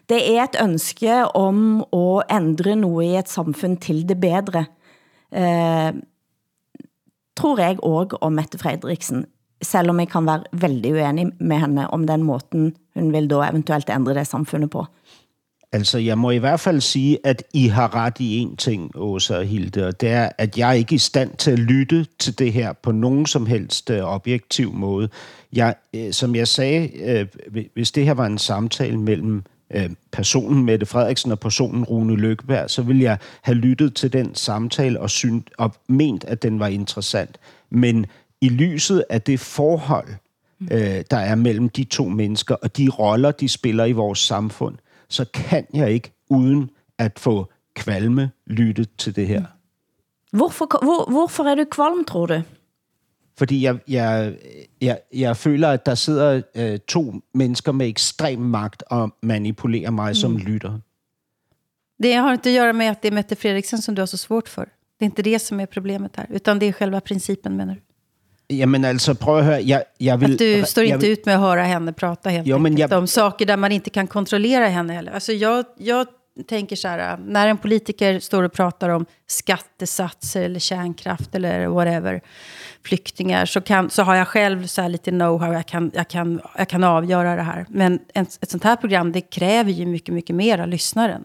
Det er et ønske om at ændre noget i et samfund til det bedre. Eh, tror jeg også om Mette Frederiksen, selv om jeg kan være veldig uenig med henne om den måten, hun vil da eventuelt ændre det samfundet på. Altså, jeg må i hvert fald sige, at I har ret i en ting, Åsa og Hilde, og det er, at jeg er ikke i stand til at lytte til det her på nogen som helst øh, objektiv måde. Jeg, øh, som jeg sagde, øh, hvi- hvis det her var en samtale mellem øh, personen Mette Frederiksen og personen Rune Lykkeberg, så ville jeg have lyttet til den samtale og, synt, og ment, at den var interessant. Men i lyset af det forhold, øh, der er mellem de to mennesker, og de roller, de spiller i vores samfund, så kan jeg ikke uden at få kvalme lytte til det her. Hvorfor, hvor, hvorfor er du kvalm, tror du? Fordi jeg, jeg, jeg, jeg føler, at der sidder øh, to mennesker med ekstrem magt og manipulerer mig mm. som lytter. Det har inte att göra med att det är Mette Fredriksen som du har så svårt för. Det är inte det som är problemet här, utan det är själva principen menar du? Jamen altså, prøv at høre. Jeg, jeg vil, Att du står inte ut med att höra henne prata helt Jo, men jag- om saker där man inte kan kontrollera henne heller. Alltså jag, jag tänker så här, när en politiker står och pratar om skattesatser eller kärnkraft eller whatever, flyktingar, så, kan, så har jag själv så här lite know-how, jag kan, jag, kan, jag kan avgöra det här. Men en, ett sånt här program, det kräver ju mycket, mycket mer av lyssnaren.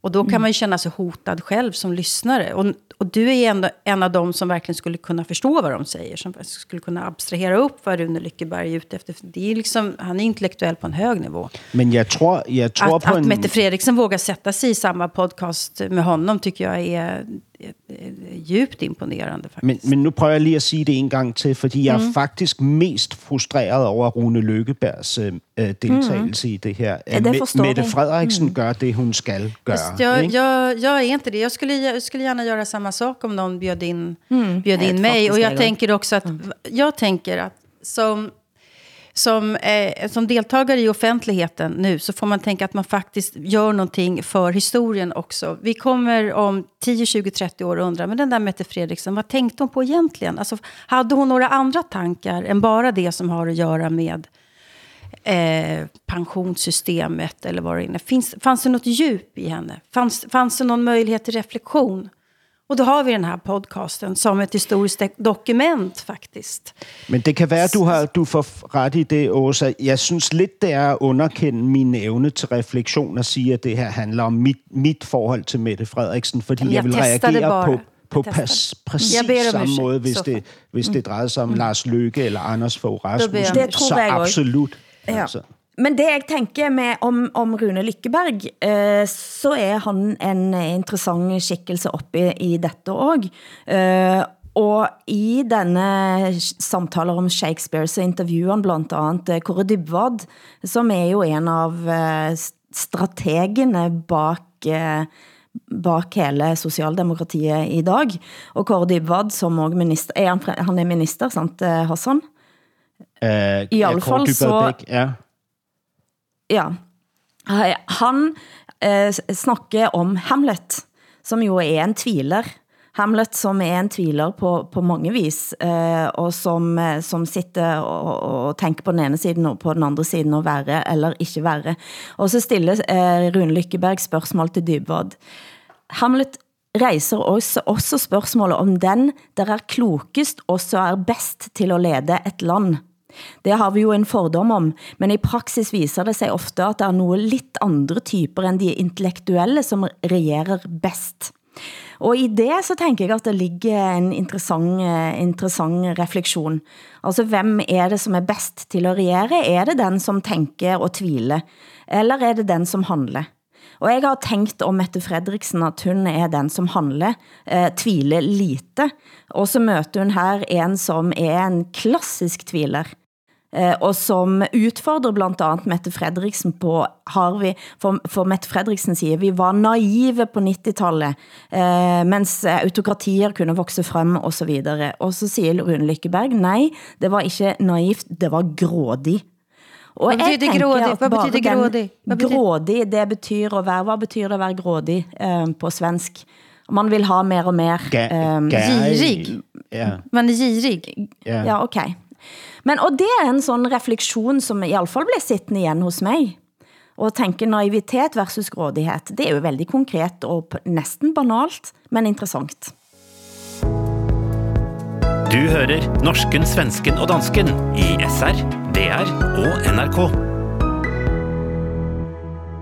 Och då kan man ju känna sig hotad själv som lyssnare. Och, och du är ändå en av dem som verkligen skulle kunna förstå vad de säger. Som skulle kunna abstrahera upp vad Rune Lyckeberg är ute efter. Det är liksom, han är intellektuell på en hög nivå. men jeg tror, jeg tror Att, på att en... Mette Fredriksen vågar sätta sig i samma podcast med honom tycker jag är, djupt imponerande. Men, Faktiskt. men nu prøver jeg lige at sige det en gang til, fordi jeg er faktisk mest frustreret over Rune Lykkebergs øh, øh, deltagelse i det her. Ja, det forstår Mette vi. Frederiksen gør det, hun skal gøre. Fast jag, ikke? jag, jag är inte det. Jag skulle, jag skulle gärna göra samma sak om någon bjöd in, bjöd Nej, in det mig. Och jag det. tänker också att, jag tänker att som, som, eh, som deltagare i offentligheten nu så får man tänka att man faktiskt gör någonting för historien också. Vi kommer om 10, 20, 30 år och undra, men den där Mette Fredriksen, vad tänkte hon på egentligen? Alltså, hade hon några andra tankar än bara det som har att göra med eh, pensionssystemet eller vad det är. Finns, fanns det något djup i henne? Fanns, fanns det någon möjlighet till reflektion? Och då har vi den här podcasten som ett historiskt dokument faktiskt. Men det kan være, at du, har, du får ret i det, Åsa. Jeg synes lidt, det er at underkende min evne til refleksion og sige, at det her handler om mit, mit forhold til Mette Frederiksen, fordi Jamen, jeg, jeg vil reagere på, på pas, præcis samme måde, hvis så det, hvis det drejede sig om Lars Løkke eller Anders Fogh Rasmussen. Det tror Så jeg også. absolut. Ja. Altså. Men det jeg tænker med om, om Rune Lykkeberg, eh, så er han en interessant skikkelse oppe i dette også. Eh, og i denne samtaler om Shakespeare, så interviewer han blandt andet eh, Kåre Dybvad, som er jo en av eh, strategene bak, eh, bak hele socialdemokratiet i dag. Og Kåre Dybvad, som også minister, er han, han er minister, sant, Hassan? Uh, I alle fall så... Ja. Ja. Han eh, snakker om Hamlet, som jo er en tviler. Hamlet, som er en tviler på, på mange vis, eh, og som, eh, som sitter og, og tænker på den ene siden og på den andre siden og være eller ikke være. Og så stiller eh, Rune Lykkeberg spørgsmål til Dybvad. Hamlet rejser også, også spørgsmålet om den, der er klokest, også er best til at lede et land. Det har vi jo en fordom om, men i praksis viser det sig ofte, at det er nogle lidt andre typer end de intellektuelle, som regerer best. Og i det så tænker jeg, at det ligger en interessant, eh, interessant refleksion. Altså, hvem er det, som er best til at regere? Er det den, som tænker og tviler? Eller er det den, som handler? Og jeg har tænkt om Mette Fredriksen, at hun er den, som handler, eh, tviler lite. Og så møter hun her en, som er en klassisk tviler og som utfordrer blandt andet Mette Fredriksen på, har vi, for, for Mette Fredriksen siger, vi var naive på 90-tallet, eh, mens autokratier kunne vokse frem og så videre. Og så siger Rune Lykkeberg, nej, det var ikke naivt, det var grådig. Og hvad betyder grådig? Hvad betyder grådig? Hvad betyder... Grådig, det betyder at være, hvad betyder det at være grådig eh, på svensk? Man vil ha mer og mer. Eh, girig. Ja. Man er girig. Ja. ja, okay. Men, og det er en sådan refleksion, som i alle fall bliver sittende igen hos mig. Og tænke naivitet versus grådighed. Det er jo veldig konkret og næsten banalt, men interessant. Du hører norsken, svensken og dansken i SR, DR og NRK.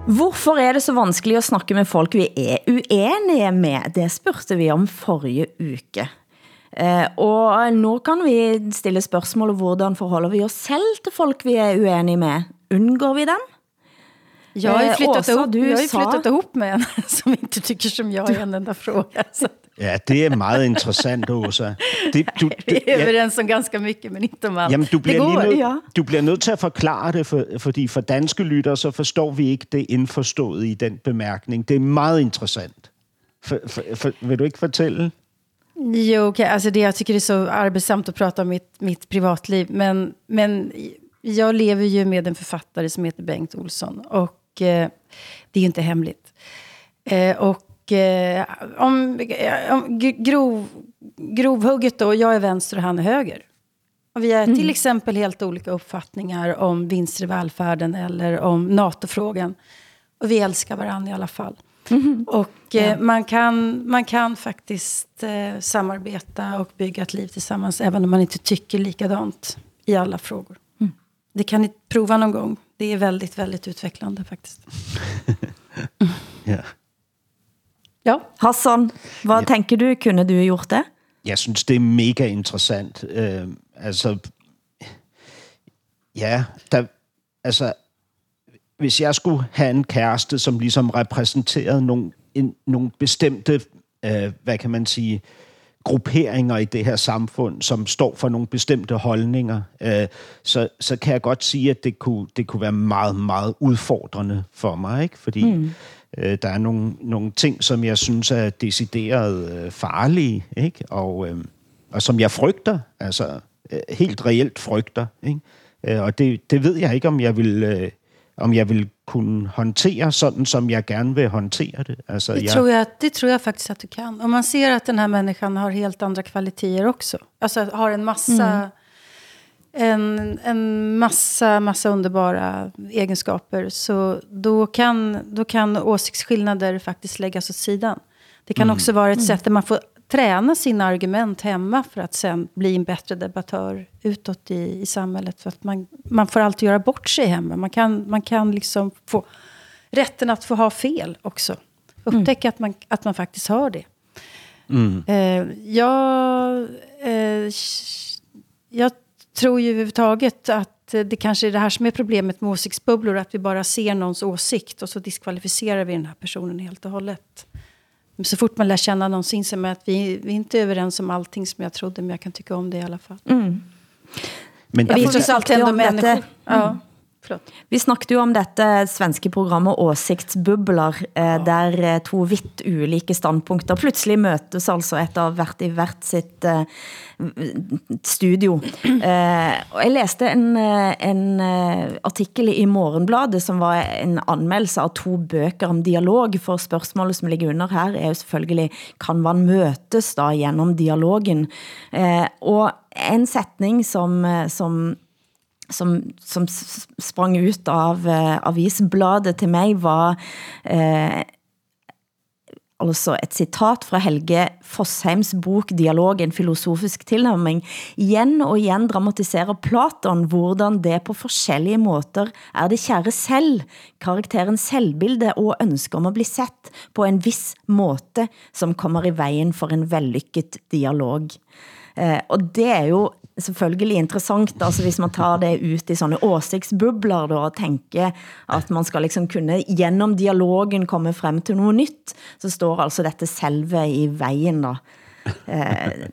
Hvorfor er det så vanskelig at snakke med folk vi er uenige med? Det spurgte vi om forrige uke. Eh, og nu kan vi stille spørgsmål, hvordan forholder vi os selv til folk, vi er uenige med? Undgår vi dem? Jag har ju Eh, flyttat, Åsa, ihop, du jag har ju sa- flyttat ihop med en som inte tycker som jag i en enda fråga. Så Ja, det er meget interessant, Åsa. Det, du, vi det, är överens om ganska mycket, men inte om allt. Jamen, du det bliver, går. nødt, ja. du bliver nødt til at forklare det, for, fordi for danske lyttere, så forstår vi ikke det indforstået i den bemærkning. Det er meget interessant. For, for, for, vil du ikke fortælle? Jo, okay. alltså det, jag tycker det är så arbetsamt att prata om mitt, mitt privatliv. Men, men jag lever ju med en författare som heter Bengt Olsson. Och eh, det är ju inte hemligt. Eh, och eh, om, om grov, grovhugget då, jag är vänster och han är höger. Och vi har till exempel helt olika uppfattningar om vinster i välfärden eller om NATO-frågan. Och vi älskar varandra i alla fall. Och eh, man, kan, man kan faktiskt eh, samarbeta och bygga ett liv tillsammans även om man inte tycker likadant i alla frågor. Det kan ni prova någon gång. Det är väldigt, väldigt utvecklande faktiskt. Ja. Ja. Hassan, hvad ja. tænker du? Kunne du gjort det? Jeg synes, det er mega interessant. Øh, altså, ja, der, altså, hvis jeg skulle have en kæreste, som ligesom repræsenterede nogle, en, nogle bestemte, øh, hvad kan man sige, grupperinger i det her samfund, som står for nogle bestemte holdninger, øh, så, så kan jeg godt sige, at det kunne, det kunne være meget, meget udfordrende for mig, ikke? fordi mm. øh, der er nogle, nogle ting, som jeg synes er decideret øh, farlige, ikke? Og, øh, og som jeg frygter, altså øh, helt reelt frygter. Ikke? Øh, og det, det ved jeg ikke, om jeg vil... Øh, om jeg vil kunne håndtere sådan, som jeg gerne vil håndtere det. Altså, Det, jeg, tror jag, det tror jag faktiskt att du kan. Om man ser att den här människan har helt andra kvaliteter också. Alltså har en massa, en, en massa, massa underbara egenskaper. Så då kan, då kan åsiktsskillnader faktiskt läggas åt sidan. Det kan också vara ett sätt där man får träna sina argument hemma för att sen bli en bättre debattör utåt i, i samhället. För att man, man får alltid göra bort sig hemma. Man kan, man kan liksom få rätten att få ha fel också. Upptäcka att, man, att man faktiskt har det. Eh, jag, eh, jag tror ju överhuvudtaget att det kanske är det här som är problemet med åsiktsbubblor. Att vi bara ser någons åsikt och så diskvalificerar vi den här personen helt och hållet. Men så fort man lär känna någon så inser man att vi, vi är inte överens om allting som jag trodde. Men jag kan tycka om det i alla fall. men Vi är trots allt ändå om detta. människor. Ja. Vi snakket jo om dette svenske programmet Åsiktsbubler, eh, der eh, to vidt ulike standpunkter pludselig møtes altså etter hvert i hvert sitt eh, studio. Eh, og jeg læste en, en artikel i Morgenbladet, som var en anmeldelse av to bøger om dialog, for spørgsmålet som ligger under her er jo selvfølgelig, kan man møtes da gjennom dialogen? Eh, og en setning som, som som, som sprang ut av uh, avisbladet til mig var uh, altså et citat fra Helge Fossheims bok Dialog, en filosofisk tilnærming. Igen og igen dramatiserer Platon, hvordan det på forskellige måter er det kære selv, karakteren selvbilde og ønske om at bli sett på en viss måte, som kommer i vejen for en vellykket dialog. Uh, og det er jo selvfølgelig interessant, altså hvis man tar det ut i sånne åsiktsbubler da, og tænker, at man skal liksom kunne gennem dialogen komme frem til noget nyt, så står altså dette selve i vejen da. Eh,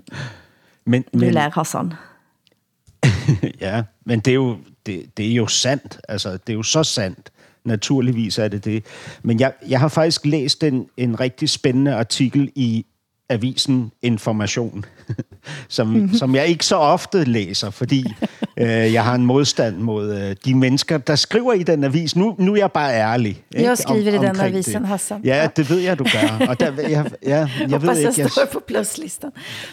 men, du men, lærer Hassan. ja, men det er jo, det, det er jo sandt. Altså, det er jo så sandt. Naturligvis er det det. Men jeg, jeg har faktisk læst en, en rigtig spændende artikel i avisen Information, som, som jeg ikke så ofte læser, fordi øh, jeg har en modstand mod øh, de mennesker, der skriver i den avis. Nu, nu er jeg bare ærlig. Ikke? Jeg skriver om, i den avisen, det. Hassan. Ja, det ved jeg, du gør. Og der, jeg, ja, jeg ved ikke, jeg på pluslistan.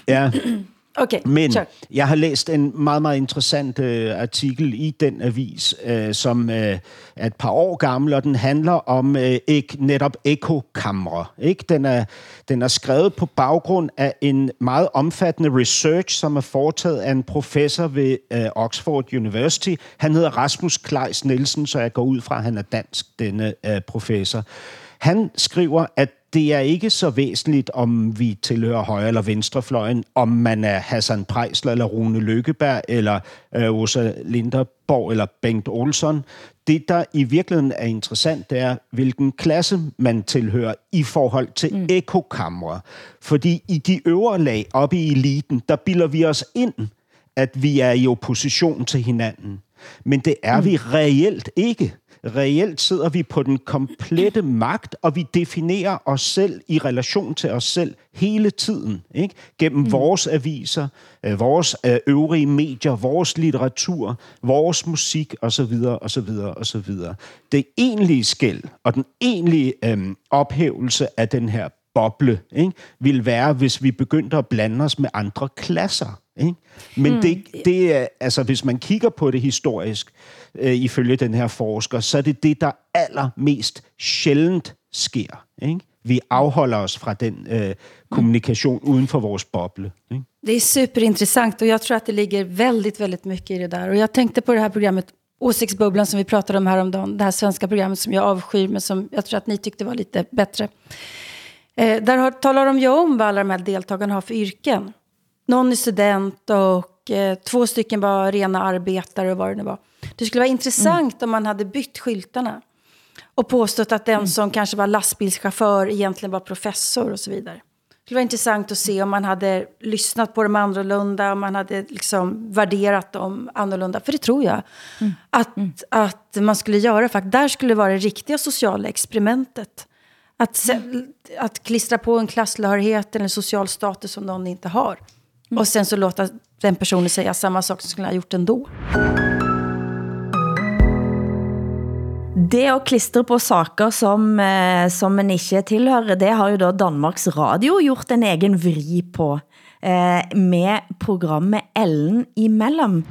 Ja, Okay, Men sure. jeg har læst en meget, meget interessant øh, artikel i den avis, øh, som øh, er et par år gammel, og den handler om øh, ek, netop ekokamre. Ikke? Den, er, den er skrevet på baggrund af en meget omfattende research, som er foretaget af en professor ved øh, Oxford University. Han hedder Rasmus Kleis Nielsen, så jeg går ud fra, at han er dansk, denne øh, professor. Han skriver, at det er ikke så væsentligt, om vi tilhører højre eller venstrefløjen, om man er Hassan Prejsler eller Rune Lykkeberg eller øh, Linderborg eller Bengt Olsson. Det, der i virkeligheden er interessant, det er, hvilken klasse man tilhører i forhold til mm. ekokamre. Fordi i de øvre lag oppe i eliten, der bilder vi os ind, at vi er i opposition til hinanden. Men det er mm. vi reelt ikke. Reelt sidder vi på den komplette magt, og vi definerer os selv i relation til os selv hele tiden. Ikke? Gennem mm. vores aviser, øh, vores øh, øvrige medier, vores litteratur, vores musik osv. osv. osv. Det egentlige skæld og den egentlige øhm, ophævelse af den her boble ikke, vil være, hvis vi begyndte at blande os med andre klasser. Ikke? Men mm. det, det er, altså, hvis man kigger på det historisk, øh, ifølge den her forsker, så er det det, der allermest sjældent sker. Ikke? Vi afholder os fra den øh, kommunikation uden for vores boble. Ikke? Det är superintressant och jag tror att det ligger väldigt, väldigt mycket i det där. Och jag tänkte på det här programmet Åsiktsbubblan som vi pratade om häromdagen. Det här svenska programmet som jag avskyr men som jag tror att ni tyckte var lite bättre. Eh, där har, talar de ju om vad alla de här deltagarna har för yrken. Någon är student och eh, två stycken var rena arbetare och vad det nu var. Det skulle vara intressant mm. om man hade bytt skyltarna. Och påstått att den mm. som kanske var lastbilschaufför egentligen var professor och så vidare. Det skulle vara intressant att se om man hade lyssnat på dem annorlunda, om man hade liksom värderat dem annorlunda. För det tror jag mm. Att, mm. att man skulle göra. För där skulle det vara det riktiga sociala experimentet. Att, se, att klistra på en klasslöjlighet eller en social status som någon inte har. Mm. Och sen så låta den personen säga samma sak som skulle ha gjort ändå. Det at klistre på saker, som, eh, som en ikke tilhører, det har jo da Danmarks Radio gjort en egen vri på eh, med programmet Ellen imellem.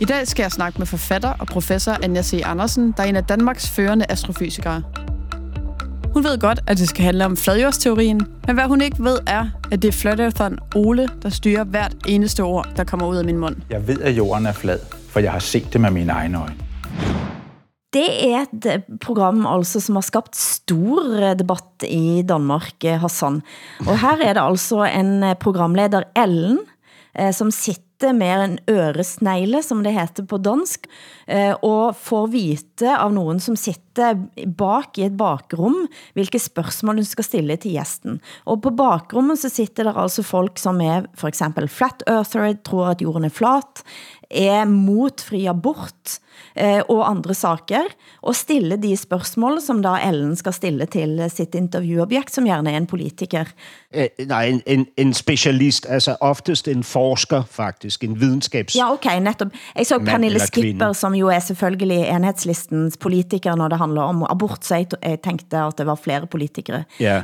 I dag skal jeg snakke med forfatter og professor Anja C. Andersen, der er en af Danmarks førende astrofysikere. Hun ved godt, at det skal handle om fladjordsteorien, men hvad hun ikke ved er, at det er Flat Ole, der styrer hvert eneste ord, der kommer ud af min mund. Jeg ved, at jorden er flad, for jeg har set det med mine egne øjne. Det er et eh, program altså som har skabt stor eh, debatt i Danmark, eh, Hassan. Og her er det altså en programleder, Ellen, som sitter med en øresnegle, som det heter på dansk, og får vite av nogen, som sitter sitte bak i et bakrum, hvilke spørgsmål hun skal stille til gæsten. Og på bakrummet så sitter der altså folk, som er for eksempel flat earther, tror at jorden er flat, er mot fri abort eh, og andre saker, og stille de spørgsmål, som da Ellen skal stille til sitt intervjuobjekt, som gerne er en politiker. Øh, nej, en, en, en specialist, altså oftest en forsker faktisk, en videnskabs... Ja, ok, netop. Jeg så Pernille. Skipper, som jo er selvfølgelig enhedslistens politiker, når det handler om abort, så jeg, jeg tænkte, at det var flere politikere. Ja.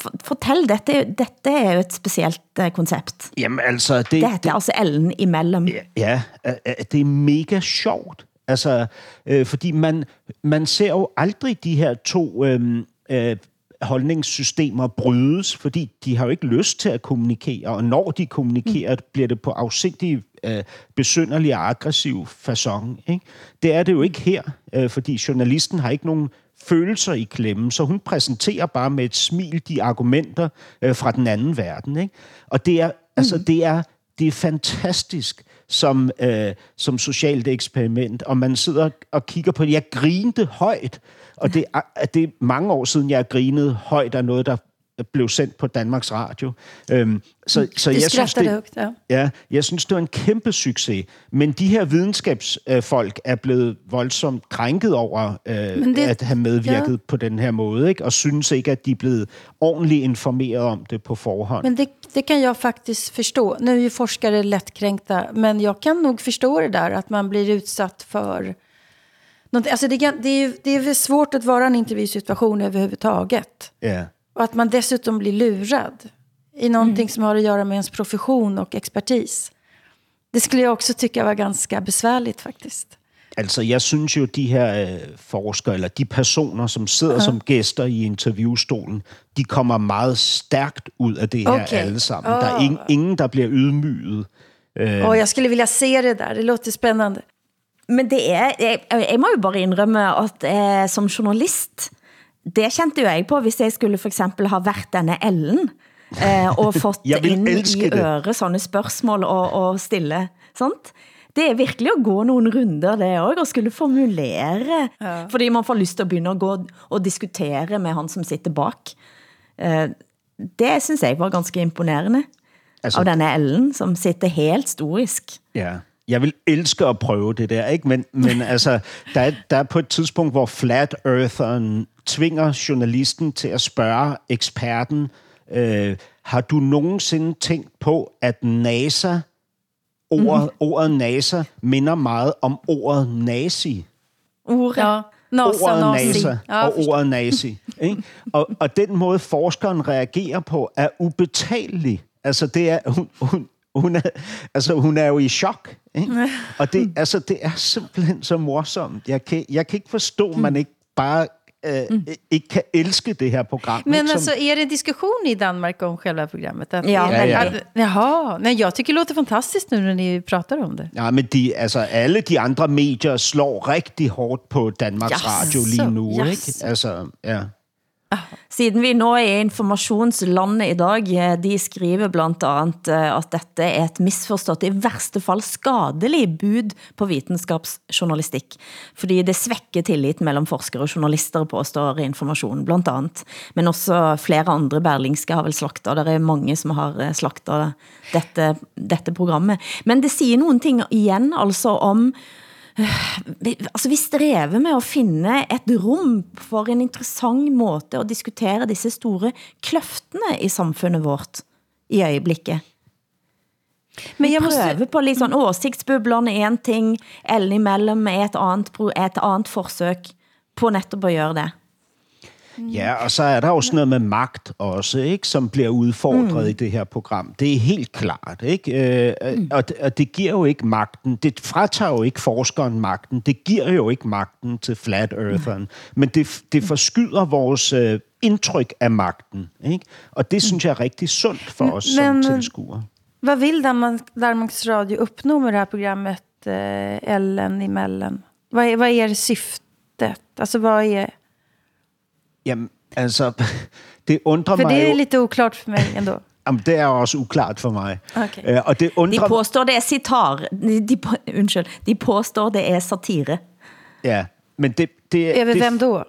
For, fortæl, dette, dette er jo et specielt eh, koncept. Jamen altså, det, Det heter altså Ellen imellem. Ja, øh, det er mega sjovt. Altså, øh, fordi man, man ser jo aldrig de her to øh, øh, holdningssystemer brydes, fordi de har jo ikke lyst til at kommunikere, og når de kommunikerer, mm. bliver det på afsindig øh, besynderlig og aggressiv façon. Ikke? Det er det jo ikke her, øh, fordi journalisten har ikke nogen følelser i klemme, så hun præsenterer bare med et smil de argumenter øh, fra den anden verden. Ikke? Og det er, altså, det er, det er fantastisk som, øh, som socialt eksperiment, og man sidder og kigger på det. Jeg grinte højt, og det er, det er mange år siden, jeg grinede højt af noget, der blev sendt på Danmarks Radio. Øhm, så, så Du jeg synes, det, ja. Ja, jeg synes, det var en kæmpe succes. Men de her videnskabsfolk er blevet voldsomt krænket over øh, Men det- at have medvirket ja. på den her måde, ikke? og synes ikke, at de er blevet ordentligt informeret om det på forhånd. Men det, det kan jag faktiskt förstå. Nu är ju forskare lättkränkta, men jag kan nog förstå det där att man blir utsatt för... någonting. Alltså det, kan- det, är, det är svårt att vara en intervjusituation överhuvudtaget. Ja. Och att man dessutom blir lurad i någonting som har att göra med ens profession och expertis. Det skulle jag också tycka var ganska besvärligt faktiskt. Altså, jeg synes jo, de her øh, forskere, eller de personer, som sidder uh-huh. som gæster i interviewstolen, de kommer meget stærkt ud af det her Okay. alle sammen. Der er Åh. ingen, der bliver ydmyget. Øh, Och jag skulle vilja se det där, det låter spännande. Men det er, jeg, jeg må jo bare indrømme, at eh, som journalist, det kendte jo jeg på, hvis jeg skulle for eksempel ha været denne Ellen, eh, og fått ind i det. øret sånne spørgsmål og, og stille, sant? Det er virkelig at gå nogle runder det også, og skulle formulere, ja. fordi man får lyst til at begynde at gå og diskutere med han som sitter bak. Eh, det synes jeg var ganske imponerende Altså- av denne Ellen, som sitter helt storisk. Ja. Jeg vil elske at prøve det der, ikke? Men, men altså, der er, der er på et tidspunkt, hvor Flat Eartheren tvinger journalisten til at spørge eksperten, øh, har du nogensinde tænkt på, at NASA, ordet, mm. ordet NASA, minder meget om ordet nazi? Ordet. Ja, NASA, ordet nazi. NASA Ja, og ordet nazi. Ikke? Og, og den måde, forskeren reagerer på, er ubetalelig. Altså, det er, hun, hun, hun, er, altså, hun er jo i chok. Ikke? Og det, altså, det er simpelthen så morsomt. Jeg kan, jeg kan ikke forstå, at man ikke bare øh, ikke kan elske det her program. Men ikke? alltså, är det diskussion i Danmark om själva programmet? Att Ja, ja, ja. att- Jaha, nej, jag tycker det låter fantastiskt nu när ni pratar om det. Ja, men de, altså, alle de andre medier slår rigtig hårdt på Danmarks Jaså, Radio lige nu. Ikke? jaså. Altså, ja. Siden vi nå er i informationslandet i dag, eh, de skriver blandt andet eh, at dette er et misforstået, i værste fall skadelig bud på videnskabsjournalistik, fordi det svækker tillit mellem forskere og journalister, på påstår information blandt andet. Men også flere andre berlingske har vel slagtet, der er mange som har eh, slagtet dette, dette programmet. Men det siger nogle ting igen, altså om vi, altså vi strever med at finde et rum for en interessant måte at diskutere disse store kløftene i samfundet vårt i øjeblikket. Men måste... prøver på åsigtsbublerne er en ting, Ellen imellem er et andet, et andet forsøg på netop at gøre det. Ja, og så er der jo sådan noget med magt også, ikke, som bliver udfordret mm. i det her program. Det er helt klart, ikke? Øh, mm. og, det, og det giver jo ikke magten. Det fratager jo ikke forskeren magten. Det giver jo ikke magten til Flat Eartheren. Mm. Men det, det forskyder vores øh, indtryk af magten, ikke? Og det synes jeg er rigtig sundt for os Men- som tilskuere. Vad vill Danmark, Danmarks Radio uppnå med det här programmet eh, Ellen emellan? Vad är, vad är syftet? Alltså vad är... Jamen, altså, det undrer För mig det jo... är lite oklart för mig ändå. Jamen, det er også uklart for mig. Okay. Øh, og det De undrer påstår det er citar, de, de, på- undskyld, de påstår det er satire. Ja, Men det, det, Över det, vem då?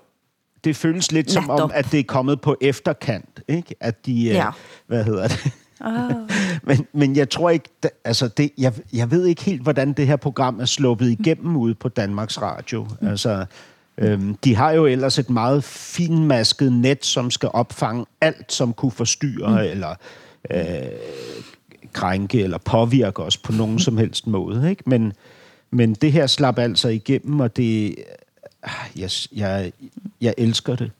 det føles lidt som om, Netop. at det er kommet på efterkant, ikke? At de, ja. Ja. hvad hedder det? Ah. men, men jeg tror ikke, da, altså det, jeg, jeg ved ikke helt, hvordan det her program er sluppet igennem ude på Danmarks Radio. Altså, øhm, de har jo ellers et meget finmasket net, som skal opfange alt, som kunne forstyrre mm. eller øh, krænke eller påvirke os på nogen som helst måde. Ikke? Men, men det her slap altså igennem, og det, ah, jeg, jeg, jeg elsker det.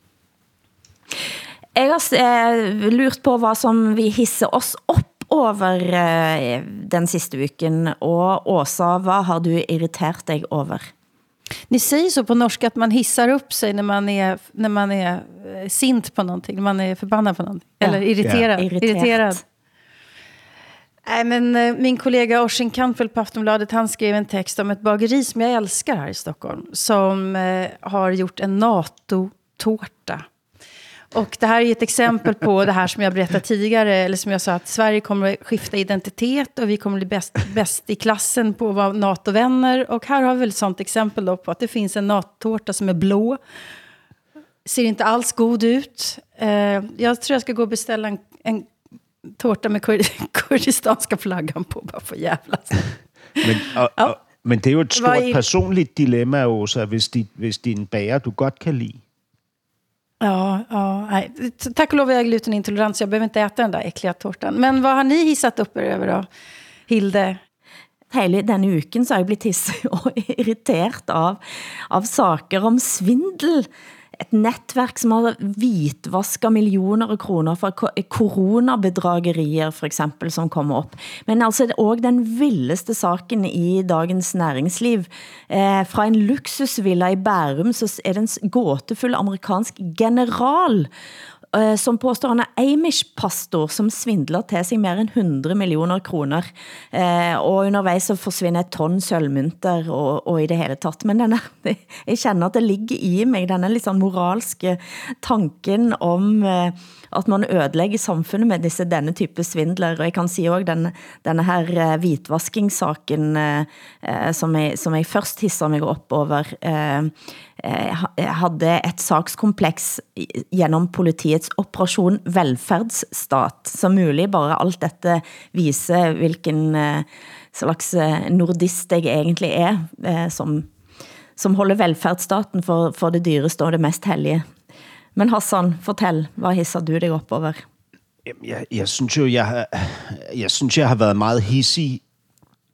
Jeg har eh, lurt på hvad som vi hisser oss op over eh, den sidste uken, og Åsa, hvad har du irritert dig over? Ni säger så på norska att man hissar upp sig när man är, när man är eh, sint på någonting, när man är förbannad på någonting. Ja. Eller irriterad. Ja. Irriterat. irriterad. Nej, men eh, min kollega Orsin Kampel på Aftonbladet, han skrev en text om ett bageri som jag älskar här i Stockholm. Som eh, har gjort en NATO-tårta. Och det här är ett exempel på det här som jag berättade tidigare, eller som jag sa, att Sverige kommer att skifta identitet och vi kommer bli bäst, bäst i klassen på att vara NATO-vänner. Och här har vi väl ett sånt exempel då på att det finns en NATO-tårta som är blå. Ser inte alls god ut. Eh, jag tror jag ska gå och beställa en, en tårta med kur kurdistanska flaggan på, bara för jävlas. Men, og, Ja. og, men det er jo et stort I- personligt dilemma, Åsa, hvis, de, hvis din bager, du godt kan lide. Ja, ja nej. Tack och lov är jag glutenintolerant så jag behöver inte äta den där äckliga tårtan. Men vad har ni hissat upp er över då, Hilde? Hele denne uken så har jeg blitt hisset og irritert av, av saker om svindel. Et netværk som har hvitvasket millioner af kroner for coronabedragerier, for eksempel, som kommer op. Men altså det er også den vildeste saken i dagens næringsliv. Eh, fra en luksusvilla i Bærum, så er det en gåtefull amerikansk general, eh, som påstår han er Amish-pastor, som svindler til sig mere end 100 millioner kroner. Eh, og undervejs så forsvinder et ton sølvmynter og, og i det hele tatt. Men denne, jeg kender at det ligger i mig, denne liksom moralske tanken om eh, at man ødelægger samfundet med disse, denne type svindler. Og jeg kan sige også, den, denne her eh, hvitvaskingssaken, eh, eh som, jeg, som jeg først hisser mig op over, eh, eh havde eh, et sakskompleks gennem politiets operation velfærdsstat, som mulig bare alt dette viser, hvilken eh, slags nordist jeg egentlig er, eh, som, som holder velfærdsstaten for, for det dyreste og det mest hellige. Men Hassan, fortæl, hvad hisser du dig op over? Jamen, jeg, jeg synes jo, jeg, har- jeg synes, jeg har været meget hissig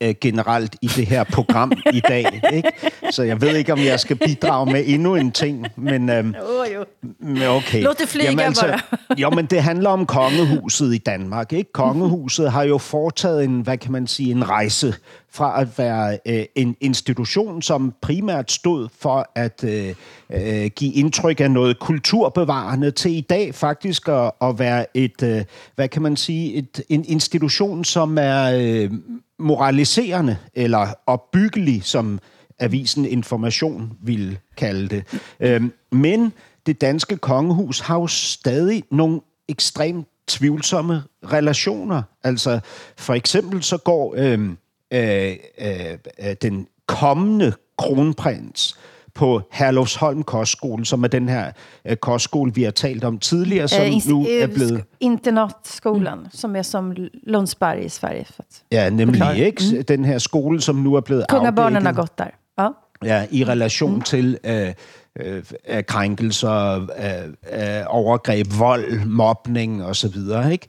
øh, generelt i det her program i dag. Ikke? Så jeg ved ikke, om jeg skal bidrage med endnu en ting, men, øhm, Oh, jo. men okay. Låt det flyga bare. jo, men det handler om kongehuset i Danmark. Ikke? Kongehuset har jo foretaget en, hvad kan man sige, en rejse fra at være øh, en institution, som primært stod for at øh, øh, give indtryk af noget kulturbevarende, til i dag faktisk at, at være et, øh, hvad kan man sige, et, en institution, som er øh, moraliserende eller opbyggelig, som avisen Information ville kalde det. Øhm, men det danske kongehus har jo stadig nogle ekstremt tvivlsomme relationer. Altså, for eksempel så går øhm, øh, øh, øh, den kommende kronprins på Herlufsholm Kostskole, som er den her øh, kostskole, vi har talt om tidligere, som ins- nu er eh, blevet... sk- Internatskolan, som är som Lundsberg i Sverige. Ja, nemlig, Forklare. ikke? Den her skole, som nu er blevet kungabarnen har gått där. Ja. ja, i relation mm. til øh, øh, øh, krænkelser, øh, øh, overgreb, vold, mobning osv. Ikke?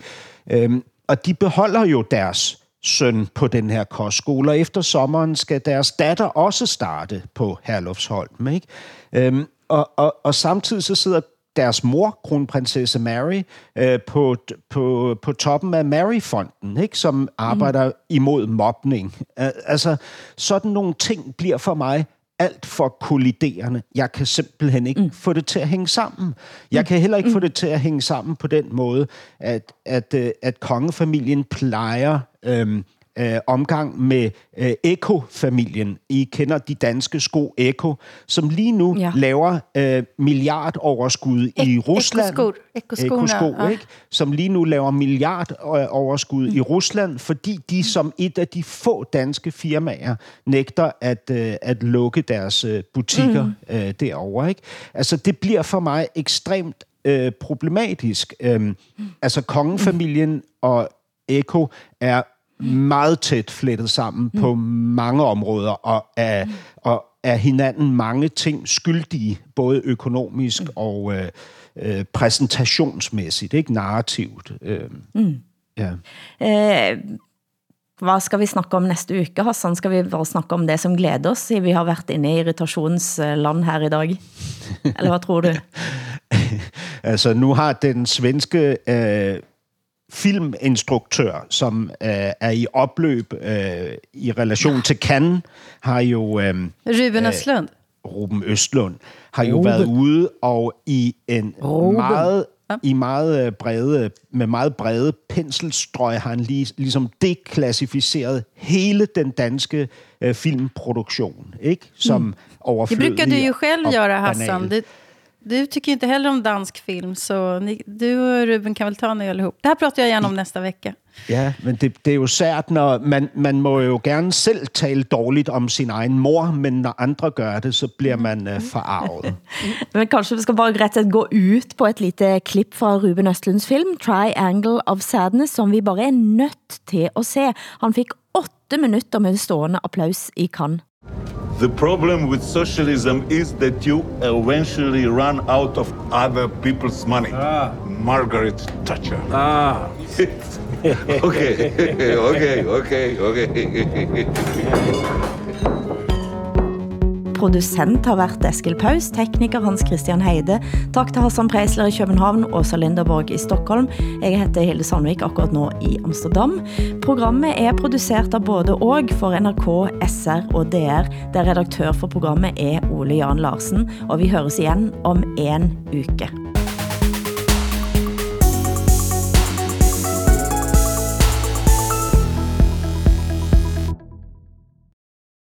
Øhm, og de beholder jo deres søn på den her kostskole, og efter sommeren skal deres datter også starte på Herlufsholm. Ikke? Øhm, og, og, og samtidig så sidder deres mor, kronprinsesse Mary, øh, på, på, på toppen af Mary-fonden, ikke? som arbejder imod mobning. Altså, sådan nogle ting bliver for mig alt for kolliderende. Jeg kan simpelthen ikke mm. få det til at hænge sammen. Jeg kan heller ikke mm. få det til at hænge sammen på den måde, at, at, øh, at kongefamilien plejer øhm, øh, omgang med øh, Eko-familien. I kender de danske sko Eko, som lige nu ja. laver øh, milliardoverskud i Rusland. Ekosko, Ekosko, ja. ikke? Som lige nu laver milliardoverskud mm. i Rusland, fordi de som et af de få danske firmaer nægter at, øh, at lukke deres øh, butikker mm. øh, derovre. Ikke? Altså, det bliver for mig ekstremt øh, problematisk. Øhm, altså, kongefamilien og Eko er meget tæt flettet sammen mm. på mange områder, og er, mm. og er hinanden mange ting skyldige, både økonomisk mm. og øh, øh, præsentationsmæssigt, ikke narrativt. Øh, Mm. ja. Eh, hvad skal vi snakke om næste uke, Hassan? Skal vi bare snakke om det, som glæder os? Vi har været inde i irritationsland her i dag. Eller hvad tror du? altså, nu har den svenske øh, filminstruktør, som øh, er i opløb øh, i relation til Cannes, har jo... Øh, Ruben Östlund. Ruben Østlund har jo Ruben. været ude og i en Ruben. meget Ja. i meget øh, brede, med meget brede penselstrøg har han lige, ligesom deklassificeret hele den danske øh, filmproduktion, ikke? Som Mm. Det overflødig brukar du ju själv göra, banal. Hassan. Du, du tycker ju inte heller om dansk film, så ni, du och Ruben kan väl ta en öl ihop. Det här pratar jag gärna om næsta vecka. Ja, men det, det er jo sært, når man, man må jo gerne selv tale dårligt om sin egen mor, men når andre gør det, så bliver man øh, forarvet. Men kanskje vi skal bare rett og slett gå ut på et lite klip fra Ruben Østlunds film, Triangle of Sadness, som vi bare er nødt til at se. Han fik 8 minutter med stående applaus i Cannes. The problem with socialism is that you eventually run out of other people's money. Margaret Thatcher. Ah. okay, okay, okay, okay. Producent har været Eskil Paus, tekniker Hans Christian Heide. Tak til Hassan Preisler i København, Åsa Linderborg i Stockholm. Jeg heter Hilde Sandvik akkurat nu i Amsterdam. Programmet er produceret av både og for NRK, SR og DR, der redaktør for programmet er Ole Jan Larsen, og vi høres igen om en uke.